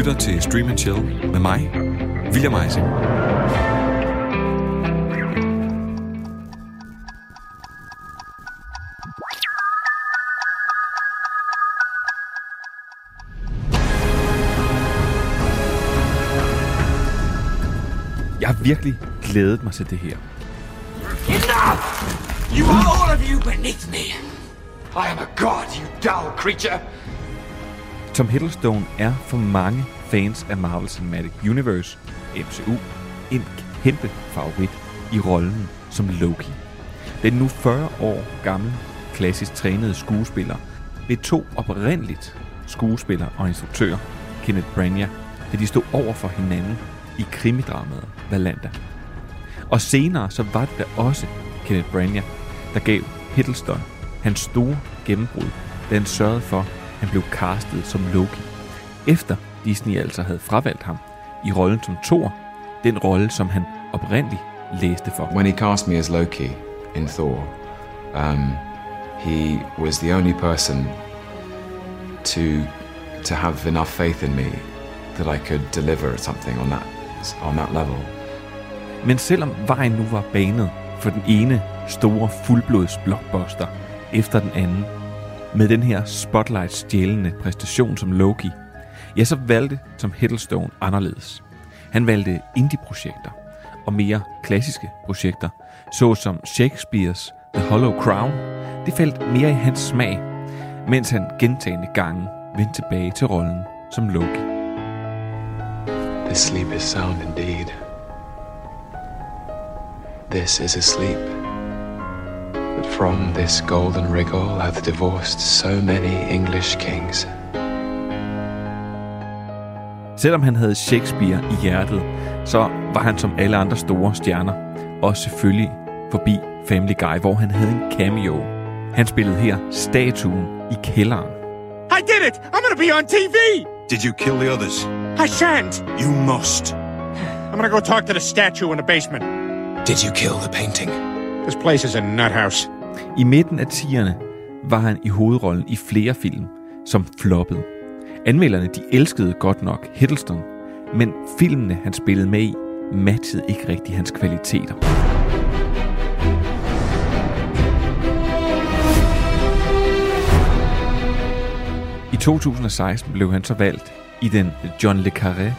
lytter til Stream and Chill med mig, William Eising. Jeg har virkelig glædet mig til det her. Enough! You are all of you beneath me. I am a god, you dull creature. Tom Hiddleston er for mange fans af Marvel Cinematic Universe, MCU, en kæmpe favorit i rollen som Loki. Den nu 40 år gamle, klassisk trænede skuespiller blev to oprindeligt skuespiller og instruktør, Kenneth Branagh, da de stod over for hinanden i krimidramaet Valanda. Og senere så var det da også Kenneth Branagh, der gav Hiddleston hans store gennembrud, da han sørgede for, han blev castet som Loki, efter Disney altså havde fravalgt ham i rollen som Thor, den rolle, som han oprindeligt læste for. When he cast me as Loki in Thor, um, he was the only person to to have enough faith in me that I could deliver something on that on that level. Men selvom vejen nu var banet for den ene store fuldblods blockbuster efter den anden, med den her spotlight stjælende præstation som Loki, ja, så valgte Tom Hiddleston anderledes. Han valgte indie-projekter og mere klassiske projekter, såsom Shakespeares The Hollow Crown. Det faldt mere i hans smag, mens han gentagende gange vendte tilbage til rollen som Loki. This sleep is sound indeed. This is a sleep. But from this golden rigol hath divorced so many English kings. Selvom han havde Shakespeare i hjertet, så var han som alle andre store stjerner også selvfølgelig forbi Family Guy, hvor han havde en cameo. Han spillede her statuen i kælderen. I did it! I'm gonna be on TV! Did you kill the others? I shan't! You must. I'm gonna go talk to the statue in the basement. Did you kill the painting? This place is a nut house. I midten af 10'erne var han i hovedrollen i flere film, som floppede. Anmelderne de elskede godt nok Hiddleston, men filmene han spillede med i matchede ikke rigtig hans kvaliteter. I 2016 blev han så valgt i den John le Carré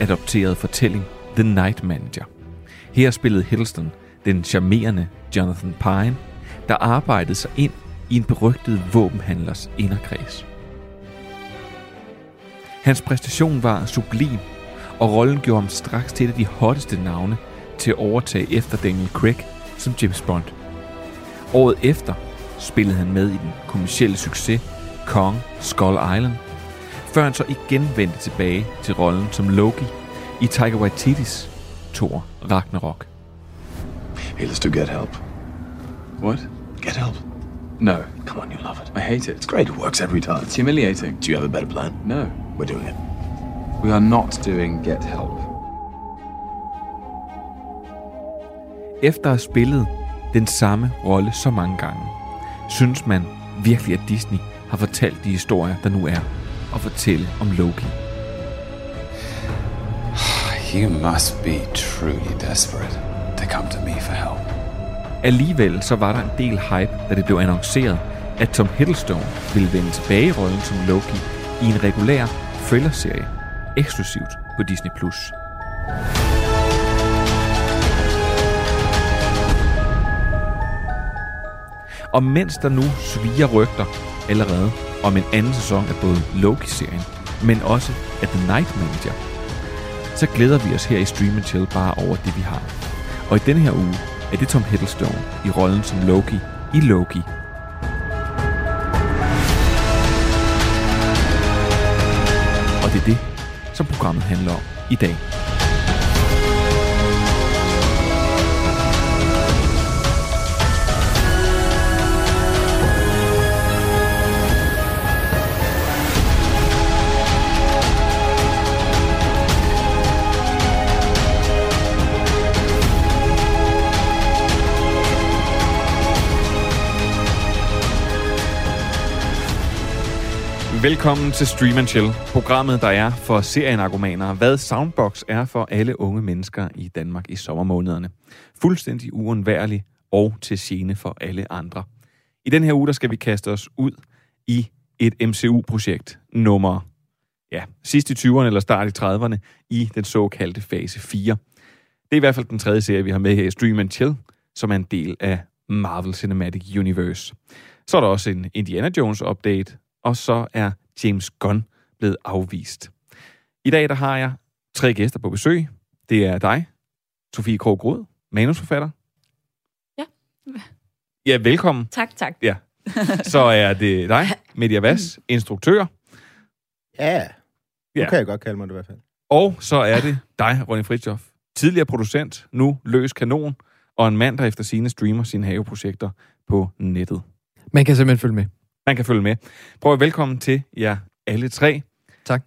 adopterede fortælling The Night Manager. Her spillede Hiddleston den charmerende Jonathan Pine, der arbejdede sig ind i en berygtet våbenhandlers inderkreds. Hans præstation var sublim, og rollen gjorde ham straks til et af de hotteste navne til at overtage efter Daniel Craig som James Bond. Året efter spillede han med i den kommercielle succes Kong Skull Island, før han så igen vendte tilbage til rollen som Loki i Taika Waititis Thor Ragnarok. Hey, let's do get help. What? Get help. No. Come on, you love it. I hate it. It's great. It works every time. It's humiliating. Do you have a better plan? No. We're doing it. We are not doing Get Help. Efter at have spillet den samme rolle så mange gange, synes man virkelig, at Disney har fortalt de historier, der nu er, at fortælle om Loki. You must be truly desperate to come to me for help. Alligevel så var der en del hype, da det blev annonceret, at Tom Hiddleston ville vende tilbage i rollen som Loki i en regulær thriller-serie, eksklusivt på Disney+. Plus. Og mens der nu sviger rygter allerede om en anden sæson af både Loki-serien, men også af The Night Manager, så glæder vi os her i Stream Chill bare over det, vi har. Og i denne her uge er det Tom Hiddleston i rollen som Loki i Loki. Og det er det, som programmet handler om i dag. Velkommen til Stream and Chill, programmet, der er for serienarkomaner, hvad Soundbox er for alle unge mennesker i Danmark i sommermånederne. Fuldstændig uundværlig og til gene for alle andre. I den her uge, der skal vi kaste os ud i et MCU-projekt nummer, ja, sidst i 20'erne eller start i 30'erne i den såkaldte fase 4. Det er i hvert fald den tredje serie, vi har med her i Stream and Chill, som er en del af Marvel Cinematic Universe. Så er der også en Indiana Jones update, og så er James Gunn blevet afvist. I dag der har jeg tre gæster på besøg. Det er dig, Sofie Krog manusforfatter. Ja. Ja, velkommen. Tak, tak. Ja. Så er det dig, Media Vass, instruktør. Ja, nu Ja. kan jeg godt kalde mig det i hvert fald. Og så er det dig, Ronny Fritjof. Tidligere producent, nu løs kanon, og en mand, der efter sine streamer sine haveprojekter på nettet. Man kan simpelthen følge med. Man kan følge med. Prøv at velkommen til jer alle tre. Tak.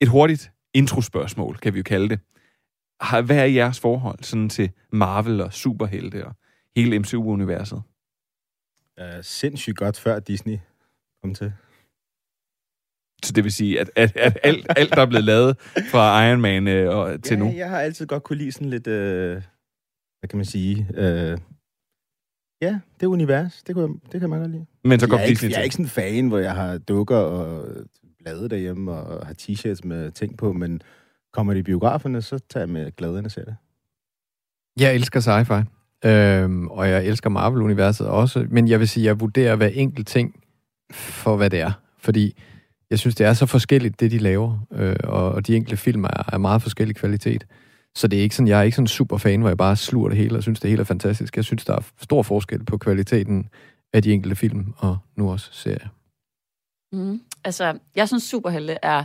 Et hurtigt introspørgsmål, kan vi jo kalde det. Hvad er jeres forhold sådan til Marvel og superhelte og hele MCU-universet? Uh, sindssygt godt før Disney kom til. Så det vil sige, at, at, at alt, alt, der er blevet lavet fra Iron Man øh, og til ja, nu. jeg har altid godt kunne lide sådan lidt, øh, hvad kan man sige, øh, ja, det univers, det, kunne jeg, det kan man godt lide. Men så jeg, kom er ikke, jeg er til. ikke sådan en fan, hvor jeg har dukker og blade derhjemme og har t-shirts med ting på, men kommer det i biograferne, så tager jeg med glæde ind og ser det. Jeg elsker sci-fi, øhm, og jeg elsker Marvel-universet også, men jeg vil sige, at jeg vurderer hver enkelt ting for, hvad det er. Fordi jeg synes, det er så forskelligt, det de laver, øh, og, og de enkelte film er af meget forskellig kvalitet. Så det er ikke sådan, jeg er ikke sådan en super fan, hvor jeg bare sluger det hele og synes, det hele er fantastisk. Jeg synes, der er stor forskel på kvaliteten af de enkelte film, og nu også serier. Mm. Altså, jeg synes, superhelte er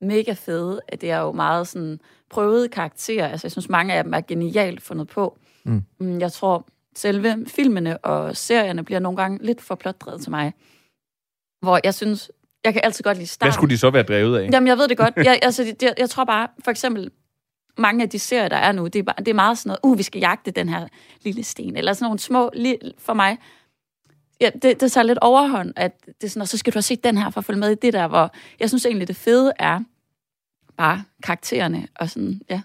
mega fede. Det er jo meget sådan prøvede karakterer. Altså, jeg synes, mange af dem er genialt fundet på. Mm. Mm, Jeg tror, selve filmene og serierne bliver nogle gange lidt for plotdrevet til mig. Hvor jeg synes, jeg kan altid godt lide starten. Hvad skulle de så være drevet af? Jamen, jeg ved det godt. Jeg, altså, det, jeg tror bare, for eksempel, mange af de serier, der er nu, det er, bare, det er meget sådan noget, uh, vi skal jagte den her lille sten, eller sådan nogle små, li, for mig, ja, det, det tager lidt overhånd, at det er sådan, og så skal du have set den her for at følge med i det der, hvor jeg synes egentlig, det fede er bare karaktererne, og sådan, ja.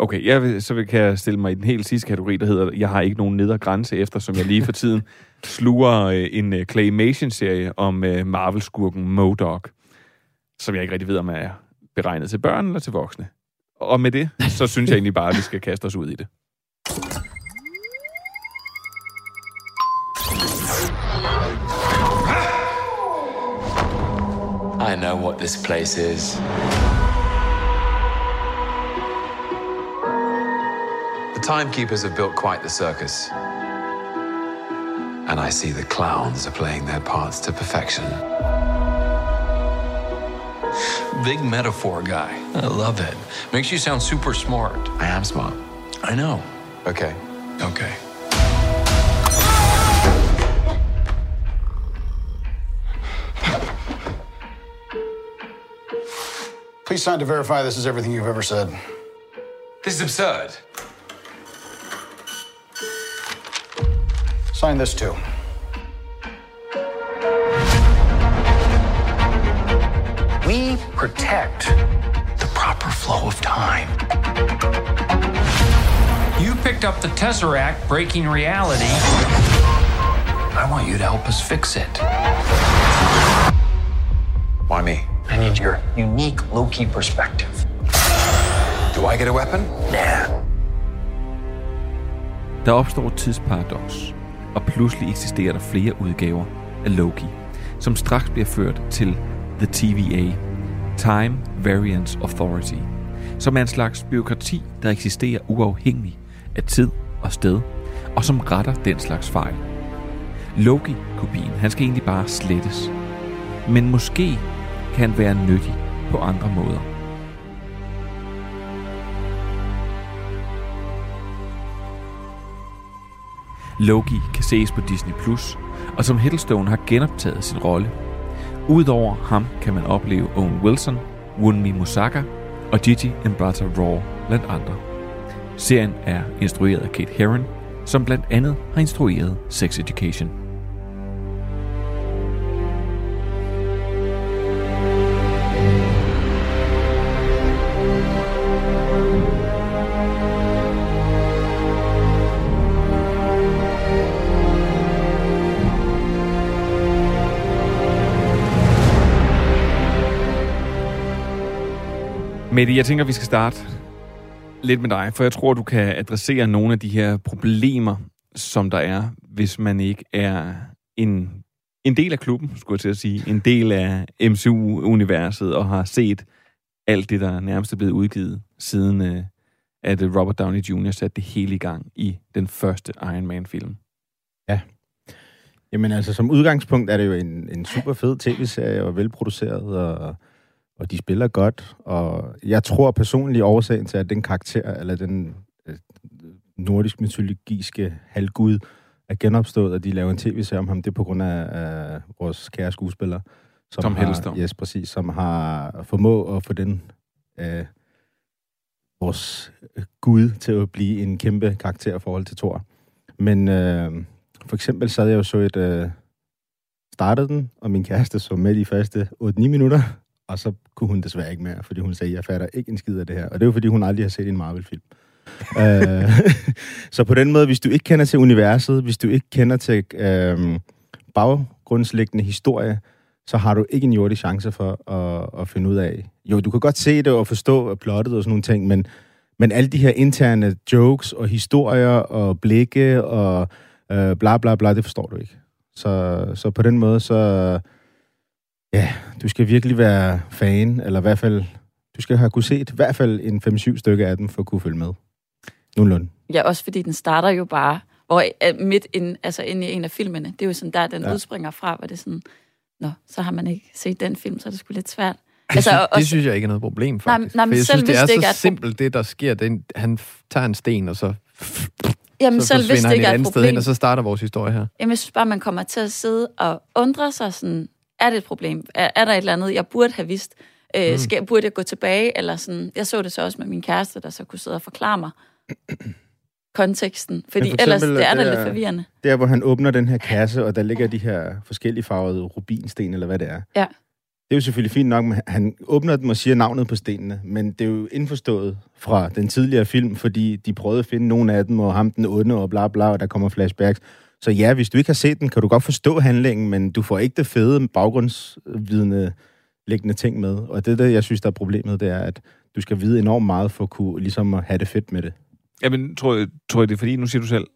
Okay, jeg vil, så vil, kan jeg stille mig i den helt sidste kategori, der hedder, jeg har ikke nogen nedre grænse, eftersom jeg lige for tiden sluger øh, en øh, Claymation-serie om øh, Marvel-skurken MODOK, som jeg ikke rigtig ved, om er beregnet til børn eller til voksne. Og med det, så synes jeg egentlig bare, at vi skal kaste os ud i det. I know what this place is. The timekeepers have built quite the circus. And I see the clowns are playing their parts to perfection. Big metaphor guy. I love it. Makes you sound super smart. I am smart. I know. Okay. Okay. Please sign to verify this is everything you've ever said. This is absurd. Sign this too. We protect the proper flow of time. You picked up the Tesseract breaking reality. I want you to help us fix it. Why me? I need your unique Loki perspective. Do I get a weapon? Nah. Der opstår et tidsparadoks, og pludselig eksisterer der flere udgaver af Loki, som straks bliver ført til The TVA, Time Variance Authority, som er en slags byråkrati, der eksisterer uafhængig af tid og sted, og som retter den slags fejl. Loki-kopien, han skal egentlig bare slettes. Men måske kan han være nyttig på andre måder. Loki kan ses på Disney+, Plus, og som Hiddlestone har genoptaget sin rolle. Udover ham kan man opleve Owen Wilson, Wunmi Musaka og Gigi Mbata Raw blandt andre. Serien er instrueret af Kate Herron, som blandt andet har instrueret Sex Education. Mette, jeg tænker, vi skal starte lidt med dig, for jeg tror, du kan adressere nogle af de her problemer, som der er, hvis man ikke er en, en del af klubben, skulle jeg til at sige, en del af MCU-universet og har set alt det, der nærmest er blevet udgivet siden øh, at Robert Downey Jr. satte det hele i gang i den første Iron Man-film. Ja. Jamen altså, som udgangspunkt er det jo en, en super fed tv-serie, og velproduceret, og, og de spiller godt. Og jeg tror personligt årsagen til, at den karakter, eller den øh, nordisk mytologiske halvgud, er genopstået, og de laver en tv-serie om ham, det er på grund af, af vores kære skuespiller. Som Tom Hiddleston. Yes, præcis. Som har formået at få den øh, vores øh, gud til at blive en kæmpe karakter i forhold til Thor. Men øh, for eksempel sad jeg jo så et... Øh, startede den, og min kæreste så med de første 8-9 minutter, og så kunne hun desværre ikke mere, fordi hun sagde, jeg fatter ikke en skid af det her. Og det er jo, fordi hun aldrig har set en Marvel-film. øh, så på den måde, hvis du ikke kender til universet, hvis du ikke kender til øh, baggrundsliggende historie, så har du ikke en jordig chance for at, at finde ud af. Jo, du kan godt se det og forstå plottet og sådan nogle ting, men, men alle de her interne jokes og historier og blikke og øh, bla bla bla, det forstår du ikke. Så, så på den måde, så ja, du skal virkelig være fan, eller i hvert fald, du skal have kunne set i hvert fald en 5-7 stykker af dem, for at kunne følge med. Nogenlunde. Ja, også fordi den starter jo bare, hvor øh, midt ind, altså inde i en af filmene, det er jo sådan, der den Ja. udspringer fra, hvor det er sådan, nå, så har man ikke set den film, så er det sgu lidt svært. Det, Altså, synes, og- det synes jeg ikke er noget problem, Nej, faktisk. nej, men For jeg selv synes, det hvis er det ikke så er simpelt, det der sker. Det, han tager en sten, og så, Jamen så selv hvis forsvinder det ikke han er et et andet sted hen, problem, og så starter vores historie her. jamen, jeg synes bare, man kommer til at sidde og undre sig sådan, er det et problem? Er, er der et eller andet, jeg burde have vidst? Øh, Mm. skal, burde jeg gå tilbage? Eller sådan, jeg så det så også med min kæreste, der så kunne sidde og forklare mig konteksten. Fordi for ellers, eksempel, det er da det lidt forvirrende. Der, hvor han åbner den her kasse, og der ligger de her forskellige farvede rubinsten, eller hvad det er. Ja. Det er jo selvfølgelig fint nok, men han åbner dem og siger navnet på stenene, men det er jo indforstået fra den tidligere film, fordi de prøvede at finde nogle af dem, og ham den onde, og bla bla, og der kommer flashbacks. Så ja, hvis du ikke har set den, kan du godt forstå handlingen, men du får ikke det fede baggrundsvidende liggende ting med. Og det, der jeg synes, der er problemet, det er, at du skal vide enormt meget for at kunne ligesom at have det fedt med det. Jamen, tror jeg, tror jeg, det er fordi, nu siger du selv,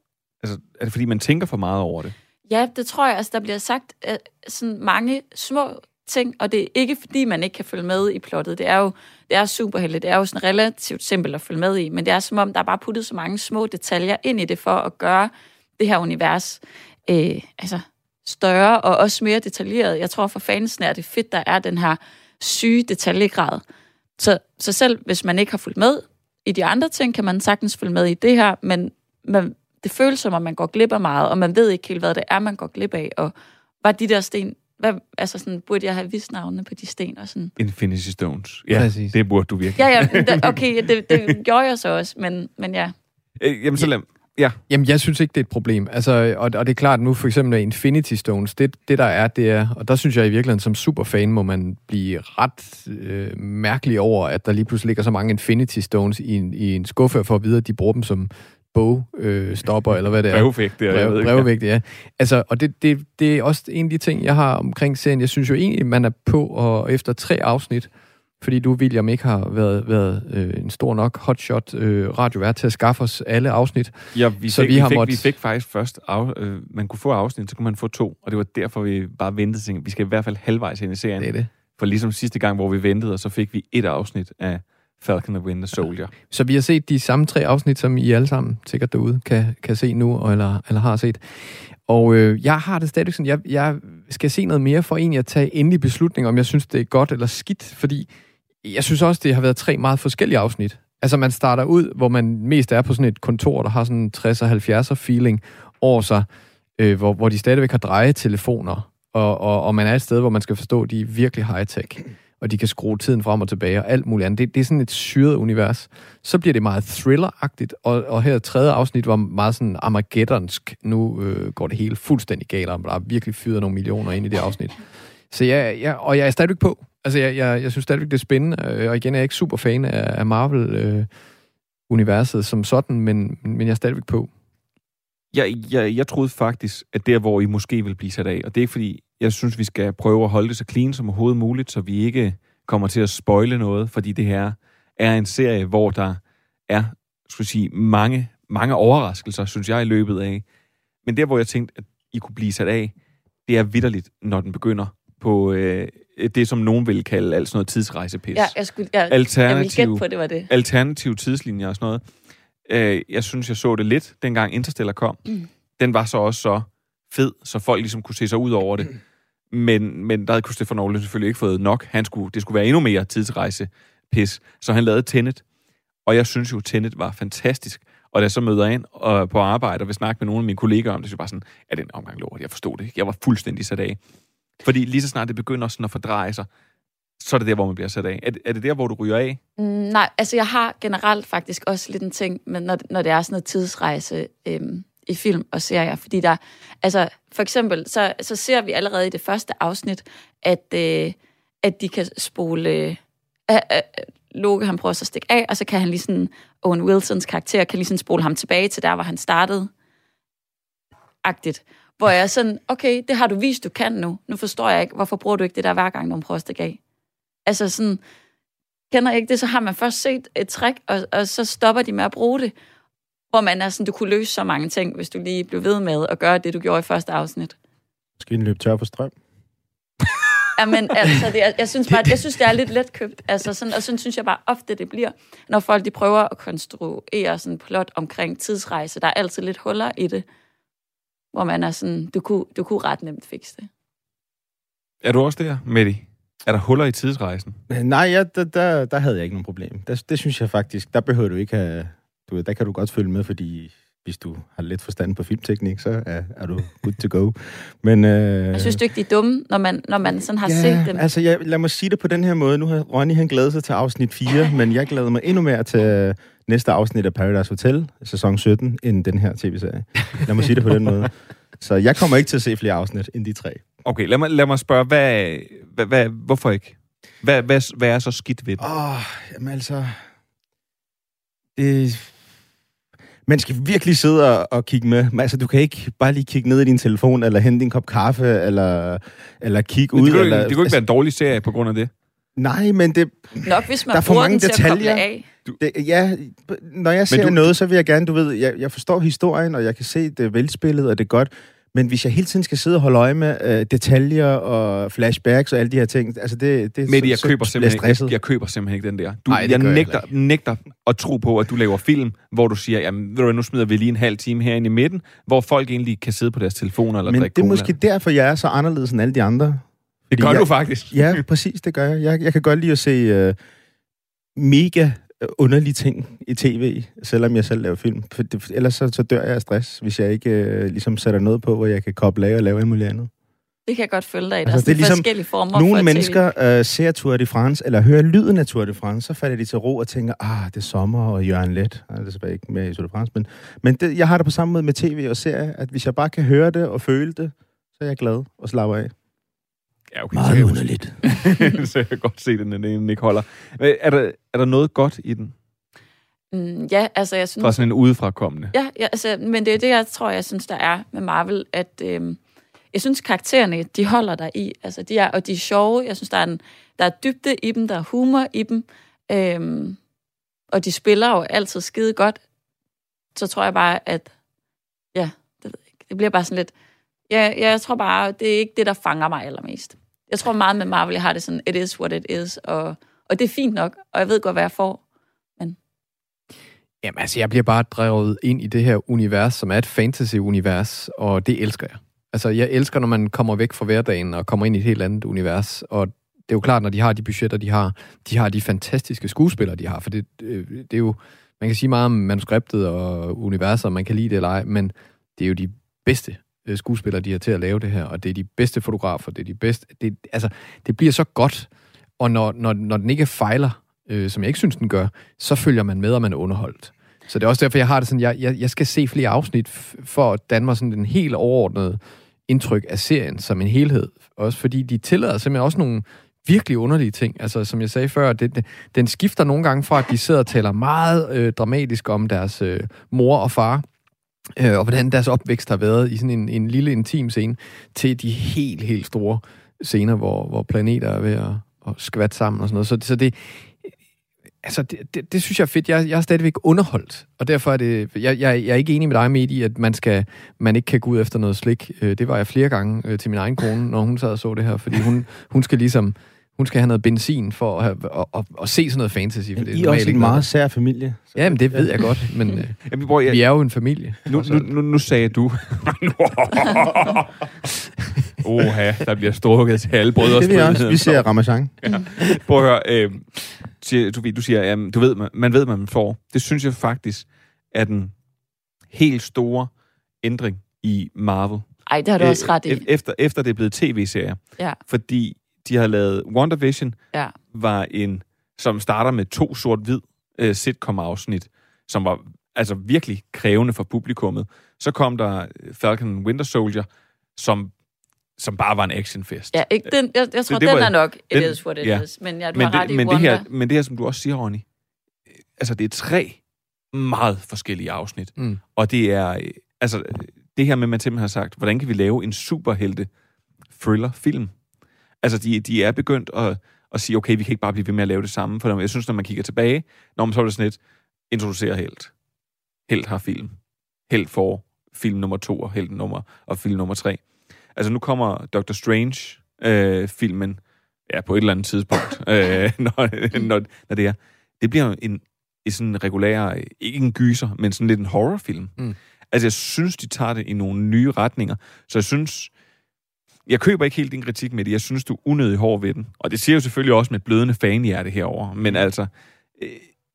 altså, er det fordi, man tænker for meget over det? Ja, det tror jeg. Altså, der bliver sagt øh, sådan mange små ting, og det er ikke fordi, man ikke kan følge med i plottet. Det er jo det er superhelte. Det er jo sådan relativt simpelt at følge med i, men det er som om, der er bare puttet så mange små detaljer ind i det for at gøre det her univers øh, altså større og også mere detaljeret. Jeg tror for fansene er det fedt, der er den her syge detaljegrad. Så, så selv hvis man ikke har fulgt med i de andre ting, kan man sagtens følge med i det her, men man, det føles som om, man går glip af meget, og man ved ikke helt, hvad det er, man går glip af. Og var de der sten, hvad, altså sådan, burde jeg have vidst navnene på de sten og sådan? Infinity Stones. Ja, Præcis. det burde du virkelig. Ja, ja, okay, det, det gjorde jeg så også, men, men ja. Øh, jamen, så lad, ja. Jamen, jeg synes ikke, det er et problem. Altså, og, og det er klart, nu for eksempel Infinity Stones, det, det der er, det er, og der synes jeg i virkeligheden, som superfan, må man blive ret øh, mærkelig over, at der lige pludselig ligger så mange Infinity Stones i en, i en skuffe, for at vide, at de bruger dem som bogstopper, øh, eller hvad det er. Brevvægter, jeg ved Brev, ikke. brevvægte, ja. Altså, og det, det, det er også en af de ting, jeg har omkring serien. Jeg synes jo egentlig, man er på, og efter tre afsnit, fordi du, William, ikke har været, været øh, en stor nok hotshot øh, radiovært til at skaffe os alle afsnit. Ja, vi, Så fik, vi vi, har fik, måttet- vi fik faktisk først, af, øh, man kunne få afsnit, så kunne man få to, og det var derfor, vi bare ventede vi skal i hvert fald halvvejs ind i serien. Det er det. For ligesom sidste gang, hvor vi ventede, og så fik vi et afsnit af Falcon and Winter Soldier. Så vi har set de samme tre afsnit, som I alle sammen sikkert derude kan, kan se nu, eller, eller har set. Og øh, jeg har det stadig sådan, jeg, jeg skal se noget mere for egentlig at tage endelig beslutning, om jeg synes, det er godt eller skidt, fordi jeg synes også, det har været tre meget forskellige afsnit. Altså man starter ud, hvor man mest er på sådan et kontor, der har sådan en 60'er 70'er feeling over sig, øh, hvor, hvor de stadigvæk har drejetelefoner, og, og, og man er et sted, hvor man skal forstå, at de er virkelig high-tech, og de kan skrue tiden frem og tilbage, og alt muligt andet. Det, det er sådan et syret univers. Så bliver det meget thrilleragtigt, og, og her tredje afsnit var meget sådan Armageddonsk. Nu øh, går det hele fuldstændig galt, og der er virkelig fyret nogle millioner ind i det afsnit. Så jeg, jeg, og jeg er stadigvæk på. Altså, jeg, jeg, jeg synes stadigvæk, det er spændende, øh, og igen er jeg ikke super fan af, af Marvel-universet øh, som sådan, men, men jeg er stadigvæk på. Jeg, jeg, jeg troede faktisk, at der, hvor I måske vil blive sat af, og det er ikke fordi, jeg synes, vi skal prøve at holde det så clean som overhovedet muligt, så vi ikke kommer til at spoile noget, fordi det her er en serie, hvor der er, skulle sige, mange, mange overraskelser, synes jeg, i løbet af. Men der, hvor jeg tænkte, at I kunne blive sat af, det er vidderligt, når den begynder på øh, det, som nogen vil kalde alt sådan noget tidsrejsepis. Ja, jeg, skulle, jeg, jeg ville gætte på, det var det. Alternativ tidslinjer og sådan noget. Øh, jeg synes, jeg så det lidt, dengang Interstellar kom. Mm. Den var så også så fed, så folk ligesom kunne se sig ud over det. Men, men der havde Christopher Nolan selvfølgelig ikke fået nok. Han skulle, det skulle være endnu mere tidsrejse pis. Så han lavede Tenet. Og jeg synes jo, Tenet var fantastisk. Og da jeg så møder ind og på arbejde og vil snakke med nogle af mine kollegaer om det, så bare sådan, er det en omgang lort? Jeg forstod det ikke. Jeg var fuldstændig sat af. Fordi lige så snart det begynder sådan at fordreje sig, så er det der, hvor man bliver sat af. Er, er det der, hvor du ryger af? Mm, nej, altså jeg har generelt faktisk også lidt en ting, men når, når det er sådan noget tidsrejse øhm, i film og serier, fordi der, altså for eksempel, så, så ser vi allerede i det første afsnit, at, øh, at de kan spole, øh, øh, øh Loke han prøver så at stikke af, og så kan han lige sådan, Owen Wilsons karakter kan lige sådan spole ham tilbage til der, hvor han startede, agtigt. Hvor jeg er sådan, okay, det har du vist, du kan nu. Nu forstår jeg ikke, hvorfor bruger du ikke det der hver gang, nogen stikke af? Altså sådan, kender ikke det, så har man først set et trick, og, og så stopper de med at bruge det. Hvor man er sådan, du kunne løse så mange ting, hvis du lige blev ved med at gøre det, du gjorde i første afsnit. Skal vi løbe tør for strøm? Jamen, altså, det, jeg, jeg, synes bare, jeg synes, det er lidt letkøbt. Altså, sådan, og sådan synes jeg bare ofte, det bliver, når folk de prøver at konstruere sådan en plot omkring tidsrejse. Der er altid lidt huller i det, hvor man er sådan, du kunne, du kunne ret nemt fikse det. Er du også der, Mette? Er der huller i tidsrejsen? Nej, ja, der, der, der havde jeg ikke nogen problem. Der, det synes jeg faktisk, der behøver du ikke have... Du, der kan du godt følge med, fordi hvis du har lidt forstand på filmteknik, så er, er du good to go. Men, øh, jeg synes du ikke, de er dumme, når man, når man sådan har ja, set dem? altså jeg, lad mig sige det på den her måde. Nu har Ronny han glædet sig til afsnit 4, men jeg glæder mig endnu mere til næste afsnit af Paradise Hotel, sæson 17, end den her tv-serie. Lad mig sige det på den måde. Så jeg kommer ikke til at se flere afsnit end de tre. Okay, lad mig, lad mig spørge, hvad, hvad, hvad, hvorfor ikke? Hvad, hvad, hvad er så skidt ved det? Åh, oh, jamen altså... Det, man skal virkelig sidde og, og kigge med. Altså, du kan ikke bare lige kigge ned i din telefon, eller hente en kop kaffe, eller, eller kigge ud. Det kunne, eller, det kunne ikke være en dårlig serie på grund af det. Nej, men det... Nok hvis man der er for mange den til detaljer. at koble af. Det, ja, når jeg ser du- du, noget, så vil jeg gerne, du ved, jeg, jeg forstår historien, og jeg kan se det velspillet, og det er godt. Men hvis jeg hele tiden skal sidde og holde øje med øh, detaljer og flashbacks og alle de her ting, altså det, det Mette, jeg så, køber, så simpelthen, ikke, jeg køber simpelthen ikke den der. Du, det jeg gør jeg nægter, nægter at tro på, at du laver film, hvor du siger, jamen, ved du nu smider vi lige en halv time herinde i midten, hvor folk egentlig kan sidde på deres telefoner eller Men drikke det er måske derfor, jeg er så anderledes end alle de andre. det gør jeg, du faktisk. Ja, præcis, det gør jeg. Jeg, jeg kan godt lide at se øh, mega underlige ting i tv, selvom jeg selv laver film. For det, ellers så, så dør jeg af stress, hvis jeg ikke øh, ligesom sætter noget på, hvor jeg kan koble af og lave alt muligt andet. Det kan jeg godt følge dig i. Altså, er, det er ligesom forskellige former for Nogle TV. mennesker øh, ser Tour de France, eller hører lyden af Tour de France, så falder de til ro og tænker, ah, det er sommer, og Jørgen Let. Nej, det er ikke med i Tour de France, men, men det, jeg har det på samme måde med tv og serie, at hvis jeg bare kan høre det og føle det, så er jeg glad og slapper af. Ja, okay, Meget underligt. jeg, så jeg kan godt se, den, den ikke holder. Men Er der, er der noget godt i den? Mm, ja, altså jeg synes... Fra sådan en udefrakommende? Ja, ja altså, men det er det, jeg tror, jeg synes, der er med Marvel, at øhm, jeg synes, karaktererne, de holder der i. Altså, de er, og de er sjove. Jeg synes, der er, en, der er dybde i dem, der er humor i dem. Øhm, og de spiller jo altid skide godt. Så tror jeg bare, at ja, det, ved jeg ikke, det bliver bare sådan lidt... Ja, ja, jeg tror bare, det er ikke det, der fanger mig allermest. Jeg tror meget med Marvel, jeg har det sådan, it is what it is, og, og det er fint nok, og jeg ved godt, hvad jeg får. Jamen altså, jeg bliver bare drevet ind i det her univers, som er et fantasy-univers, og det elsker jeg. Altså, jeg elsker, når man kommer væk fra hverdagen og kommer ind i et helt andet univers, og det er jo klart, når de har de budgetter, de har, de har de fantastiske skuespillere, de har, for det, øh, det er jo, man kan sige meget om manuskriptet og universet, man kan lide det eller ej, men det er jo de bedste Øh, skuespillere, de har til at lave det her, og det er de bedste fotografer, det er de bedste, det, altså, det bliver så godt, og når, når, når den ikke fejler, øh, som jeg ikke synes, den gør, så følger man med, og man er underholdt. Så det er også derfor, jeg har det sådan, jeg, jeg, jeg skal se flere afsnit, for at danne mig sådan den helt overordnede indtryk af serien som en helhed. Også fordi de tillader simpelthen også nogle virkelig underlige ting. Altså, som jeg sagde før, det, det, den skifter nogle gange fra, at de sidder og taler meget øh, dramatisk om deres øh, mor og far, øh, og hvordan deres opvækst har været i sådan en, en lille intim scene, til de helt, helt store scener, hvor, hvor planeter er ved at, at skvatte sammen og sådan noget. Så, så det, altså, det, det, det synes jeg er fedt. Jeg, jeg er stadigvæk underholdt, og derfor er det... Jeg, jeg, jeg er ikke enig med dig, med i, at man, skal, man ikke kan gå ud efter noget slik. Øh, det var jeg flere gange øh, til min egen kone, når hun sad og så det her, fordi hun, hun skal ligesom... Hun skal have noget benzin for at, have, at, at, at se sådan noget fantasy. For det I er også en noget. meget sær familie. Ja, men det ved jeg godt, men øh, Jamen, bror, jeg, vi er jo en familie. nu, nu, nu, nu sagde du... Oha, der bliver strukket til alle brødre. Det vil jeg også. Vi ser Ramachan. Ja. Prøv at høre, øh, du, du siger, jamen, du ved, man, man ved, hvad man får. Det synes jeg faktisk er den helt store ændring i Marvel. Ej, det har du også ret i. E- Efter, efter det er blevet tv-serier. Ja. Fordi de har lavet WandaVision, Ja. var en, som starter med to sort-hvid øh, sitcom-afsnit, som var altså virkelig krævende for publikummet. Så kom der Falcon Winter Soldier, som, som bare var en actionfest. Ja, ikke den, jeg, jeg tror, Det- det den var- er nok it den- is what it ja. is. Men ja, du men har ret det, i men, det Wanda. her, men det her, som du også siger, Ronny, øh, altså det er tre meget forskellige afsnit. Mm. Og det er, øh, altså øh, det her med, at man simpelthen har sagt, hvordan kan vi lave en superhelte thriller-film? Altså de, de er begyndt at, at sige, okay, vi kan ikke bare blive ved med at lave det samme. For jeg synes, når man kigger tilbage, når man så er det sådan et, introducerer helt. Helt har film. Helt får film nummer to og helt nummer og film nummer tre. Altså nu kommer Doctor Strange øh, filmen ja, på et eller andet tidspunkt, øh, når, når, når det er. Det bliver en, en sådan regulær, ikke en gyser, men sådan lidt en horrorfilm. Mm. Altså jeg synes, de tager det i nogle nye retninger. Så jeg synes, jeg køber ikke helt din kritik med det. Jeg synes, du er unødig hård ved den. Og det siger jo selvfølgelig også med et blødende fanhjerte herover. Men altså, øh,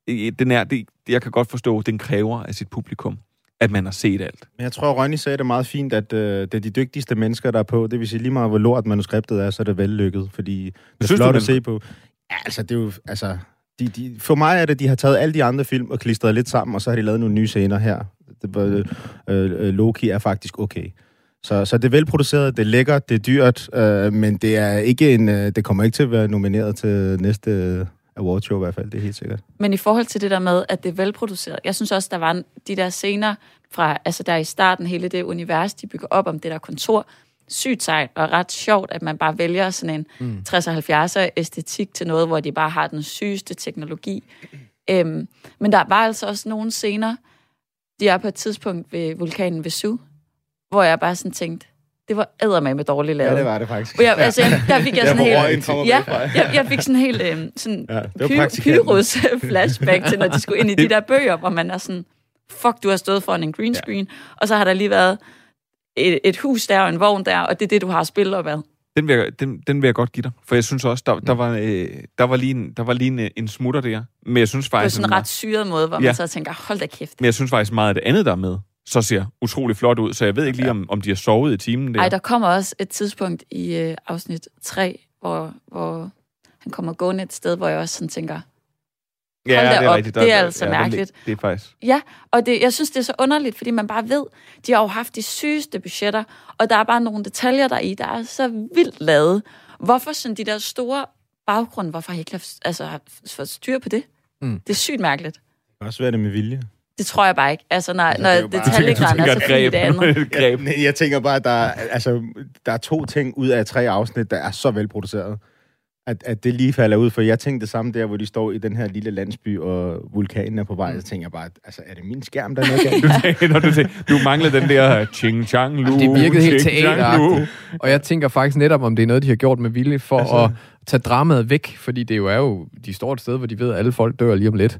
øh, den er, det, jeg kan godt forstå, at den kræver af sit publikum, at man har set alt. Men jeg tror, Ronny sagde det meget fint, at øh, det er de dygtigste mennesker, der er på. Det vil sige lige meget, hvor lort manuskriptet er, så er det vellykket. Fordi det er Synes du, flot men- at se på. Ja, altså, det er jo... Altså, de, de, for mig er det, de har taget alle de andre film og klistret lidt sammen, og så har de lavet nogle nye scener her. Det, var, øh, øh, Loki er faktisk okay. Så, så det er velproduceret, det er lækkert, det er dyrt, øh, men det er ikke en, øh, det kommer ikke til at være nomineret til næste øh, awardshow i hvert fald, det er helt sikkert. Men i forhold til det der med, at det er velproduceret, jeg synes også, der var de der scener fra, altså der i starten, hele det univers, de bygger op om det der kontor, sygt sejt og ret sjovt, at man bare vælger sådan en mm. 60'er 70'er æstetik til noget, hvor de bare har den sygeste teknologi. Øhm, men der var altså også nogle scener, de er på et tidspunkt ved vulkanen Vesuv, hvor jeg bare sådan tænkte, det var med dårligt lavet. Ja, det var det faktisk. Og jeg, altså, jeg, der fik jeg sådan helt... ja, jeg, jeg fik sådan helt øhm, sådan Ja, ja, det var py, praktikanten. pyros flashback til, når de skulle ind i de der bøger, hvor man er sådan, fuck, du har stået foran en green screen, ja. og så har der lige været et, et hus der og en vogn der, og det er det, du har spillet op ad. Den vil, jeg, den, den vil jeg godt give dig. For jeg synes også, der, der, var, øh, der var lige, en, der var lige en, en smutter der. Men jeg synes faktisk... sådan en ret syret måde, hvor man Ja. så tænker, hold da kæft. Men jeg synes faktisk meget af det andet, der er med, så ser utrolig flot ud. Så jeg ved ikke lige, om, om de har sovet i timen der. Ej, der kommer også et tidspunkt i øh, afsnit 3, hvor, hvor han kommer gående et sted, hvor jeg også sådan tænker, hold da op, det er altså det mærkeligt. Det er faktisk... Ja, og det, jeg synes, det er så underligt, fordi man bare ved, de har jo haft de sygeste budgetter, og der er bare nogle detaljer der i, der er så vildt lavet. Hvorfor sådan de der store baggrunde, hvorfor har I ikke haft, altså, haft fået styr på det? Mm. Det er sygt mærkeligt. Det kan også være det med vilje. Det tror jeg bare ikke. Altså, når, Altså, når det er bare- detaljegraden er så fin i det andet. et greb. Jeg, jeg tænker bare, at der, er- altså, der er to ting ud af tre afsnit, der er så velproduceret, at, at det lige falder ud. For jeg tænkte det samme der, hvor de står i den her lille landsby, og vulkanen er på vej. Så tænker jeg bare, altså, er det min skærm, der er noget galt? Du, tænker, du, manglede den der ching chang lu. Det virkede helt ching, chang, lu. teateragtigt. Og jeg tænker faktisk netop, om det er noget, de har gjort med vilje for altså... at tage dramaet væk, fordi det jo er jo, de står et sted, hvor de ved, at alle folk dør lige om lidt.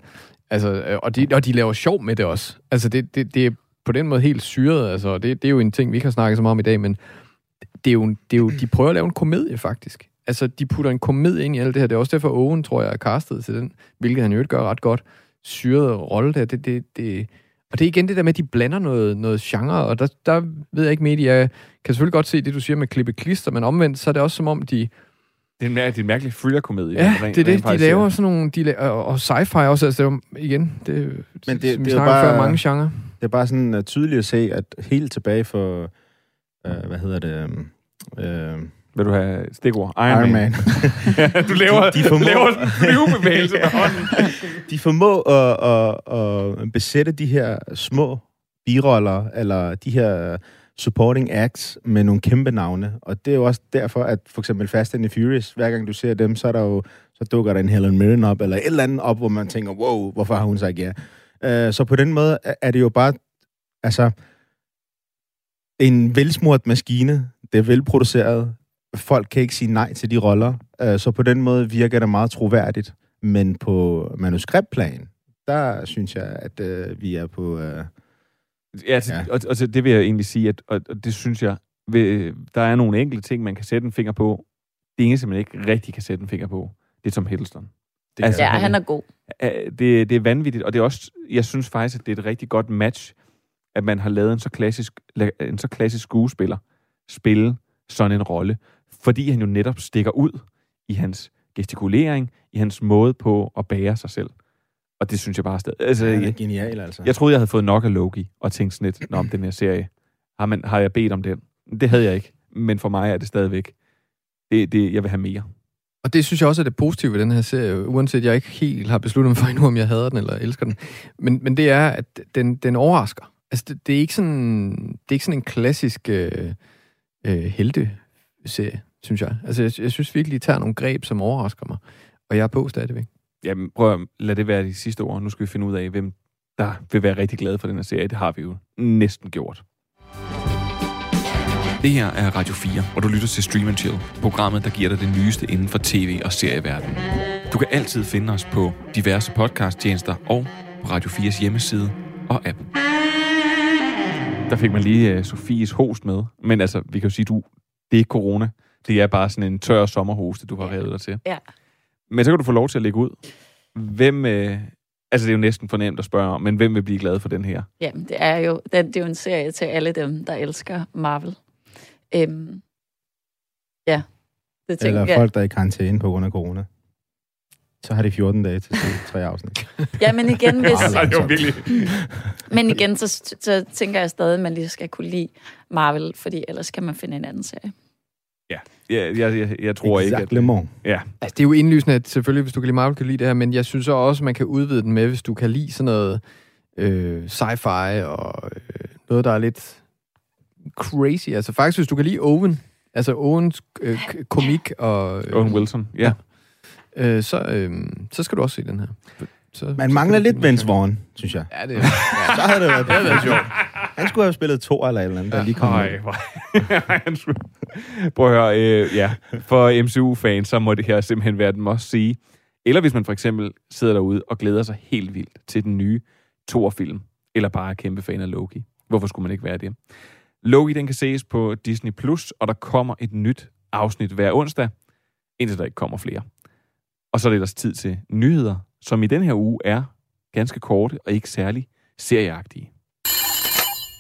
Altså, øh, og, de, og de laver sjov med det også. Altså, det, det, det er på den måde helt syret. Altså, det, det er jo en ting, vi ikke har snakket så meget om i dag, men det er jo, det er jo, de prøver at lave en komedie, faktisk. Altså, de putter en komedie ind i alt det her. Det er også derfor, Owen, tror jeg, er castet til den, hvilket han jo ikke gør ret godt. Syret rolle der. Det, det, det, og det er igen det der med, at de blander noget, noget genre, og der, der ved jeg ikke mere, jeg kan selvfølgelig godt se det, du siger med klippe klister, men omvendt, så er det også som om, de... Det er en, mær- det er en mærkelig thriller-komedie. Ja, rent- det er det, de laver sådan nogle... De laver, og, og sci-fi også, altså det er jo, igen, det, Men det- det, det er bare- før mange genrer. Det er bare sådan uh, tydeligt at se, at helt tilbage for, uh, hvad hedder det, um, uh, Vil du have stikord? Iron, Iron Man. Man. ja, du laver, De- de formår- laver sådan en flyvebevægelse med hånden. de formår at, at, at besætte de her små biroller, eller de her supporting acts med nogle kæmpe navne. Og det er jo også derfor, at for eksempel Fast and the Furious, hver gang du ser dem, så er der jo så dukker der en Helen Mirren op, eller et eller andet op, hvor man tænker, wow, hvorfor har hun sagt ja? Uh, så på den måde er- det jo bare, altså, en velsmurt maskine. Det er velproduceret. Folk kan ikke sige nej til de roller. Uh, så på den måde virker det meget troværdigt. Men på manuskriptplan, der synes jeg, at uh, vi er på... Uh, Ja, til, ja. Og, og til det vil jeg egentlig sige, at og, og det synes jeg, ved, der er nogle enkelte ting, man kan sætte en finger på. Det eneste, man ikke rigtig kan sætte en finger på, det er Tom Hiddleston. Altså, ja, han er god. det, det er vanvittigt, og det er også, jeg synes faktisk, at det er et rigtig godt match, at man har lavet en så klassisk, la- en så klassisk skuespiller spille sådan en rolle, fordi han jo netop stikker ud i hans gestikulering, i hans måde på at bære sig selv. Og det synes jeg bare stadig... Altså, han er jeg, genial, altså. jeg troede, jeg havde fået nok af Loki, og tænkte sådan lidt, Nå, om den her serie, har, man, har jeg bedt om den? Det havde jeg ikke, men for mig er det stadigvæk, det, det, jeg vil have mere. Og det synes jeg også er det positive ved den her serie, uanset jeg ikke helt har besluttet mig for endnu, om jeg hader den eller elsker den. Men, men det er, at den, den overrasker. Altså, det, det, er ikke sådan, det er ikke sådan en klassisk øh, øh, helte-serie, synes jeg. Altså, jeg, jeg synes virkelig, de tager nogle greb, som overrasker mig. Og jeg er på stadigvæk. Jamen, prøv at lade det være de sidste ord. Nu skal vi finde ud af, hvem der vil være rigtig glad for den her serie. Det har vi jo næsten gjort. Det her er Radio 4, og du lytter til Stream Chill, programmet, der giver dig det nyeste inden for tv- og serieverdenen. Du kan altid finde os på diverse podcasttjenester og på Radio 4's hjemmeside og app. Der fik man lige uh, Sofies host med, men altså, vi kan jo sige, du, det er ikke corona. Det er bare sådan en tør sommerhoste, du har revet dig til. Ja. Men så kan du få lov til at lægge ud. Hvem, øh, altså det er jo næsten fornemt at spørge om, men hvem vil blive glad for den her? Jamen, det er jo, den, det er jo en serie til alle dem, der elsker Marvel. Øhm, ja, det tænker Eller jeg. folk, der er i karantæne på grund af corona. Så har de 14 dage til tre afsnit. Ja, men igen, hvis, det var virkelig... men igen så, så tænker jeg stadig, at man lige skal kunne lide Marvel, fordi ellers kan man finde en anden serie. Ja, jeg, jeg, jeg, jeg tror ikke, at... Ja, Altså, det er jo indlysende, at selvfølgelig, hvis du kan lide Marvel, kan du lide det her, men jeg synes så også, at man kan udvide den med, hvis du kan lide sådan noget øh, sci-fi og øh, noget, der er lidt crazy. Altså faktisk, hvis du kan lide Owen, altså Owens øh, komik og... Øh, Owen Wilson, ja. øh, så, øh, så skal du også se den her. Så, Man mangler lidt Vince Vaughn, synes jeg. Ja, det er... Så havde det været, det havde været sjovt. Han skulle have spillet to eller et eller andet, der lige kom Ej, ud. hvor- Han skulle- Prøv at høre, øh, ja. For MCU-fans, så må det her simpelthen være den must sige. Eller hvis man for eksempel sidder derude og glæder sig helt vildt til den nye Thor-film, eller bare er kæmpe fan af Loki. Hvorfor skulle man ikke være det? Loki, den kan ses på Disney+, Plus, og der kommer et nyt afsnit hver onsdag, indtil der ikke kommer flere. Og så er det ellers tid til nyheder, som i den her uge er ganske korte og ikke særlig serieagtige.